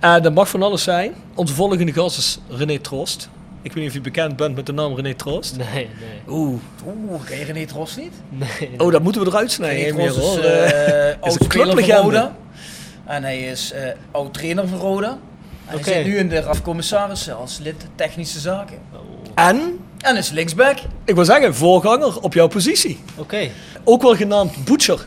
[SPEAKER 3] En dat mag van alles zijn. Onze volgende gast is René Troost. Ik weet niet of je bekend bent met de naam René Troost.
[SPEAKER 5] Nee, nee.
[SPEAKER 3] Oeh,
[SPEAKER 4] Oeh, ken je René Tros niet?
[SPEAKER 5] nee.
[SPEAKER 3] oh, dat moeten we eruit snijden.
[SPEAKER 4] René Tros is speler van
[SPEAKER 3] clublegende.
[SPEAKER 4] Roda. En hij is eh, oud trainer van Roda. En hij zit nu in de rafcommissaris als lid technische zaken.
[SPEAKER 3] En,
[SPEAKER 4] En is linksback.
[SPEAKER 3] ik wil zeggen, voorganger op jouw positie.
[SPEAKER 5] Oké.
[SPEAKER 3] Ook wel genaamd Butcher. Nou,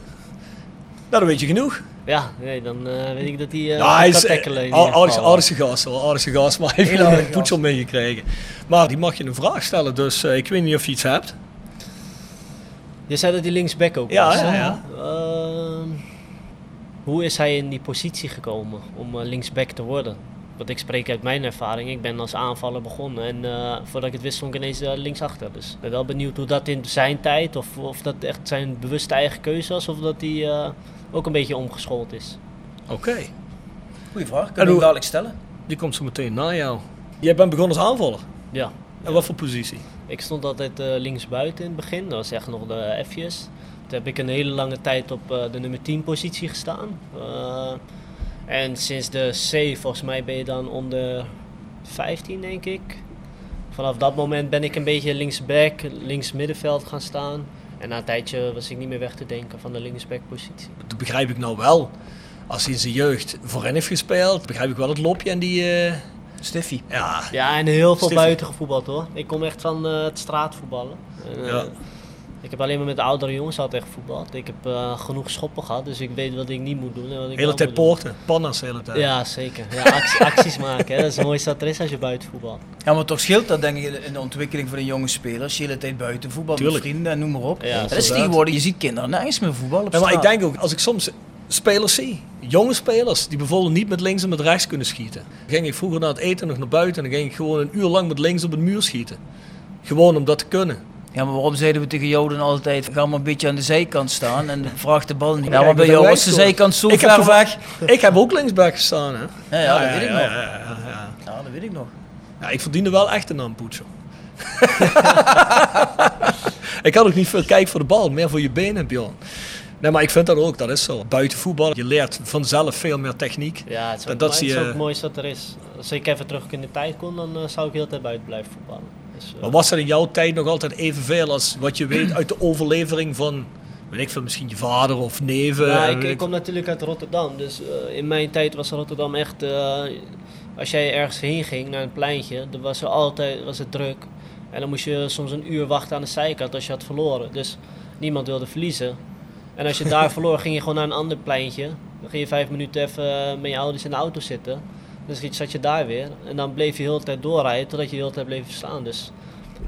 [SPEAKER 3] dan weet je genoeg.
[SPEAKER 5] Ja, nee, dan eh, weet ik dat hij uh,
[SPEAKER 3] Ja, is
[SPEAKER 5] tackelen.
[SPEAKER 3] uh,
[SPEAKER 5] ieder
[SPEAKER 3] aardige, gast hoor, aardige gast, maar hij heeft een poetsel meegekregen. Maar die mag je een vraag stellen, dus eh, ik weet niet of je iets hebt.
[SPEAKER 5] Je zei dat hij linksback ook
[SPEAKER 3] Ja,
[SPEAKER 5] was.
[SPEAKER 3] ja, ja.
[SPEAKER 5] Ehm, hoe is hij in die positie gekomen om eh, linksback te worden? Want ik spreek uit mijn ervaring. Ik ben als aanvaller begonnen en eh, voordat ik het wist stond ik ineens eh, linksachter. Dus ik ben wel benieuwd hoe dat in zijn tijd, of, of dat echt zijn bewuste eigen keuze was, of dat hij eh, ook een beetje omgeschoold is.
[SPEAKER 3] Oké,
[SPEAKER 4] Goeie vraag,
[SPEAKER 3] En
[SPEAKER 4] kunnen we
[SPEAKER 3] hoe-
[SPEAKER 4] hem dadelijk stellen.
[SPEAKER 3] die komt zo meteen na jou. Jij bent begonnen als aanvaller.
[SPEAKER 5] Ja,
[SPEAKER 3] En wat voor positie?
[SPEAKER 5] ik stond altijd eh, linksbuiten in het begin. Dat was echt nog de F'jes. Toen heb ik een hele lange tijd op eh, de nummer 10 positie gestaan. En sinds de C, volgens mij ben je dan onder 15, denk ik. Vanaf dat moment ben ik een beetje linksback, links middenveld gaan staan. En na een tijdje was ik niet meer weg te denken van de linksback positie.
[SPEAKER 3] Dat begrijp ik nou wel. Als hij in zijn jeugd voorin heeft gespeeld, begrijp ik wel het loopje en die... eh,
[SPEAKER 4] Stiffy.
[SPEAKER 3] ja,
[SPEAKER 5] Ja, en heel veel
[SPEAKER 3] Stiffy.
[SPEAKER 5] buiten gevoetbald hoor. Ik kom echt van eh, het straatvoetballen. En, eh,
[SPEAKER 3] Ja.
[SPEAKER 5] Ik heb alleen maar met de oudere jongens altijd gevoetbald. Ik heb eh, genoeg schoppen gehad, dus ik weet wat ik niet moet doen. En wat ik
[SPEAKER 3] de hele tijd poorten, pannas de hele tijd.
[SPEAKER 5] Ja, zeker. Ja, acties, acties maken, hè. dat is het mooiste dat er is als je buiten voetbalt.
[SPEAKER 4] Ja, maar toch scheelt dat denk ik in de ontwikkeling van een jonge speler. Als je de hele tijd buiten voetbal met vrienden en noem maar op.
[SPEAKER 5] Ja,
[SPEAKER 4] dat is tegenwoordig, je ziet kinderen nergens meer voetballen op
[SPEAKER 3] Ja, maar ik denk ook, als ik soms spelers zie, jonge spelers, die bijvoorbeeld niet met links en met rechts kunnen schieten. Dan ging ik vroeger na het eten nog naar buiten en dan ging ik gewoon een uur lang met links op een muur schieten. Gewoon om dat te kunnen.
[SPEAKER 4] Ja, maar waarom zeiden we tegen jou dan altijd, ga maar een beetje aan de zijkant staan en vraag de bal niet. Ja, maar bij jou was de zijkant zo
[SPEAKER 3] Ik heb
[SPEAKER 4] ver
[SPEAKER 3] toch-
[SPEAKER 4] weg.
[SPEAKER 3] Ik heb ook linksback gestaan, hè?
[SPEAKER 4] Ja, ja, dat weet ik nog.
[SPEAKER 3] ja, ja, ja.
[SPEAKER 4] Ja, dat weet ik nog.
[SPEAKER 3] Ja, ik verdiende wel echt een naam, Poetsel. ik had ook niet veel kijk voor de bal, meer voor je benen, Bjorn. Nee, maar ik vind dat ook, dat is zo. Buiten voetbal, je leert vanzelf veel meer techniek.
[SPEAKER 5] Ja, het is,
[SPEAKER 3] Dat-
[SPEAKER 5] ook,
[SPEAKER 3] dat
[SPEAKER 5] het
[SPEAKER 3] zie
[SPEAKER 5] is ook het mooiste dat er is. Als ik even terug in de tijd kon, dan eh, zou ik heel de tijd buiten blijven voetballen. Dus, eh,
[SPEAKER 3] Maar was dat in jouw tijd nog altijd evenveel als wat je weet uit de overlevering van, weet ik veel, misschien je vader of neven? En
[SPEAKER 5] ik, ik kom natuurlijk uit Rotterdam, dus eh, in mijn tijd was Rotterdam echt... eh, als jij ergens heen ging, naar een pleintje, dan was er altijd was het druk. En dan moest je soms een uur wachten aan de zijkant als je had verloren. Dus niemand wilde verliezen. En als je daar verloor, ging je gewoon naar een ander pleintje. Dan ging je vijf minuten even met je ouders in de auto zitten. Dus zat je daar weer. En dan bleef je de hele tijd doorrijden totdat je de hele tijd bleef staan. Dus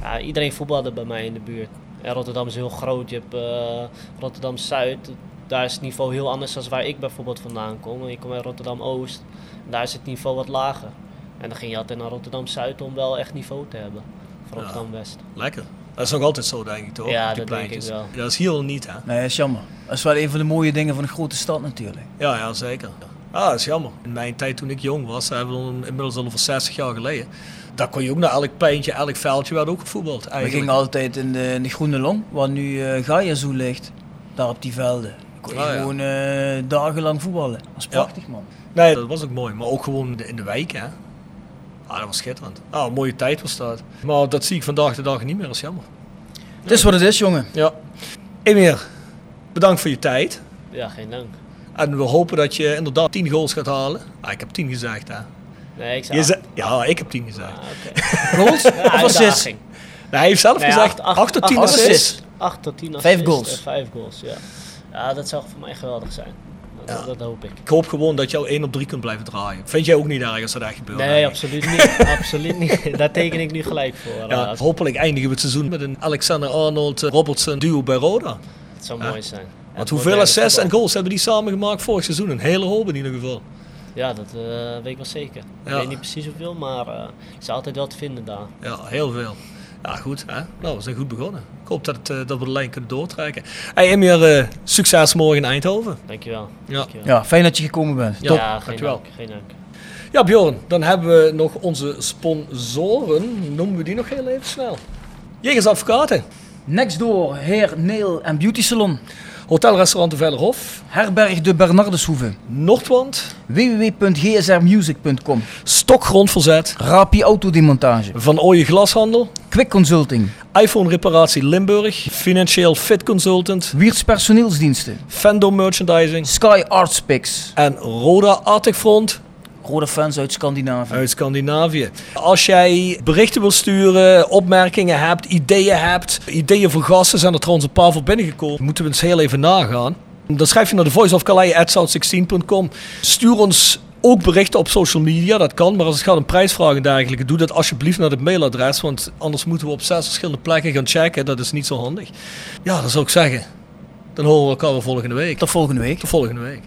[SPEAKER 5] ja, iedereen voetbalde bij mij in de buurt. En Rotterdam is heel groot. Je hebt eh, Rotterdam-Zuid. Daar is het niveau heel anders dan waar ik bijvoorbeeld vandaan kom. Ik kom uit Rotterdam-Oost. En Daar is het niveau wat lager. En dan ging je altijd naar Rotterdam-Zuid om wel echt niveau te hebben. Voor Rotterdam-West.
[SPEAKER 3] Lekker. Dat is nog altijd zo, denk ik, toch?
[SPEAKER 5] Ja,
[SPEAKER 3] die
[SPEAKER 5] dat denk ik wel.
[SPEAKER 3] Ja, dat is hier niet, hè?
[SPEAKER 4] Nee, dat is jammer. Dat is wel een van de mooie dingen van een grote stad natuurlijk.
[SPEAKER 3] Ja, ja, zeker. Ah, dat is jammer. In mijn tijd toen ik jong was, dat hebben we dan inmiddels al over 60 jaar geleden. Daar kon je ook naar elk pleintje, elk veldje werd ook gevoetbald
[SPEAKER 4] We
[SPEAKER 3] eigenlijk.
[SPEAKER 4] gingen altijd in de, in de Groene Long, waar nu eh Gaia Zoo ligt. Daar op die velden. Kon je
[SPEAKER 3] Ah, ja.
[SPEAKER 4] gewoon eh, dagenlang voetballen. Dat is prachtig man.
[SPEAKER 3] Nee, dat was ook mooi. Maar ook gewoon in de, in de wijk, hè. Ah, dat was schitterend. Ah, een mooie tijd was dat. Maar dat zie ik vandaag de dag niet meer, dat is jammer.
[SPEAKER 4] Het is wat het is jongen.
[SPEAKER 3] Ja. Emir, bedankt voor je tijd.
[SPEAKER 5] Ja, geen dank.
[SPEAKER 3] En we hopen dat je inderdaad 10 goals gaat halen. Ah, ik heb 10 gezegd, hè.
[SPEAKER 5] Nee, ik zei
[SPEAKER 3] Je zei, ja, ik heb 10 gezegd.
[SPEAKER 5] Ah, oké.
[SPEAKER 4] Goals
[SPEAKER 5] Ja,
[SPEAKER 4] of assists?
[SPEAKER 5] uitdaging.
[SPEAKER 3] Nee, hij heeft zelf
[SPEAKER 5] Nee,
[SPEAKER 3] gezegd
[SPEAKER 5] acht-
[SPEAKER 3] 8 tot
[SPEAKER 5] acht-
[SPEAKER 3] 10
[SPEAKER 5] acht
[SPEAKER 3] assists.
[SPEAKER 5] 8 tot 10
[SPEAKER 4] Vijf
[SPEAKER 5] assists
[SPEAKER 4] goals.
[SPEAKER 5] en Vijf goals, ja. Ja, dat zou voor mij geweldig zijn. Dat, dat, dat hoop ik.
[SPEAKER 3] Ik hoop gewoon dat jou 1 op 3 kunt blijven draaien. Vind jij ook niet erg als dat echt gebeurt?
[SPEAKER 5] Nee,
[SPEAKER 3] eigenlijk?
[SPEAKER 5] absoluut niet. absoluut niet. Daar teken ik nu gelijk voor.
[SPEAKER 3] Ja, hopelijk eindigen we het seizoen met een Alexander Arnold eh, Robertson duo bij Roda.
[SPEAKER 5] het zou
[SPEAKER 3] Ja.
[SPEAKER 5] mooi zijn.
[SPEAKER 3] Want hoeveel assists en goals hebben die samen gemaakt vorig seizoen? Een hele hoop in ieder geval.
[SPEAKER 5] Ja, dat eh, weet ik wel zeker.
[SPEAKER 3] Ja.
[SPEAKER 5] Ik weet niet precies hoeveel, maar eh is altijd wel te vinden daar.
[SPEAKER 3] Ja, heel veel. Ja, goed. Hè? Nou, we zijn goed begonnen. Ik hoop dat, het, eh, dat we de lijn kunnen doortrekken. Hey, Emir, eh, succes morgen in Eindhoven.
[SPEAKER 5] Dankjewel.
[SPEAKER 3] Ja.
[SPEAKER 5] Dankjewel.
[SPEAKER 4] Ja, fijn dat je gekomen bent.
[SPEAKER 3] Ja,
[SPEAKER 5] Ja, geen
[SPEAKER 3] dankjewel.
[SPEAKER 5] dank. Geen dank.
[SPEAKER 6] Ja, Bjorn, dan hebben we nog onze sponsoren. Noemen we die nog heel even snel. Jegers Advocaten,
[SPEAKER 4] Next door Hair, Nail en Beauty Salon.
[SPEAKER 6] Hotelrestaurant de Vellerhof,
[SPEAKER 4] Herberg de Bernardeshoeve.
[SPEAKER 6] Noordwand,
[SPEAKER 4] www.gsrmusic.com.
[SPEAKER 6] Stokgrondverzet,
[SPEAKER 4] Rapi Autodemontage.
[SPEAKER 6] Van Ooyen Glashandel,
[SPEAKER 4] Quick Consulting.
[SPEAKER 6] iPhone Reparatie Limburg, Financieel Fit Consultant,
[SPEAKER 4] Wiert's Personeelsdiensten.
[SPEAKER 6] Fendo Merchandising
[SPEAKER 4] Sky Arts Picks.
[SPEAKER 6] en Roda Arctic Front
[SPEAKER 4] Rode fans uit Scandinavië.
[SPEAKER 6] uit Scandinavië. Als jij berichten wil sturen, opmerkingen hebt, ideeën hebt, ideeën voor gasten, zijn er trouwens een paar voor binnengekomen. Moeten we eens heel even nagaan. Dan schrijf je naar de voiceofcalais.south16.com. Stuur ons ook berichten op social media, dat kan. Maar als het gaat om prijsvragen en dergelijke, doe dat alsjeblieft naar het mailadres. Want anders moeten we op zes verschillende plekken gaan checken. Dat is niet zo handig. Ja, dat zou ik zeggen. Dan horen we elkaar weer volgende week.
[SPEAKER 4] Tot volgende week.
[SPEAKER 6] Tot volgende week.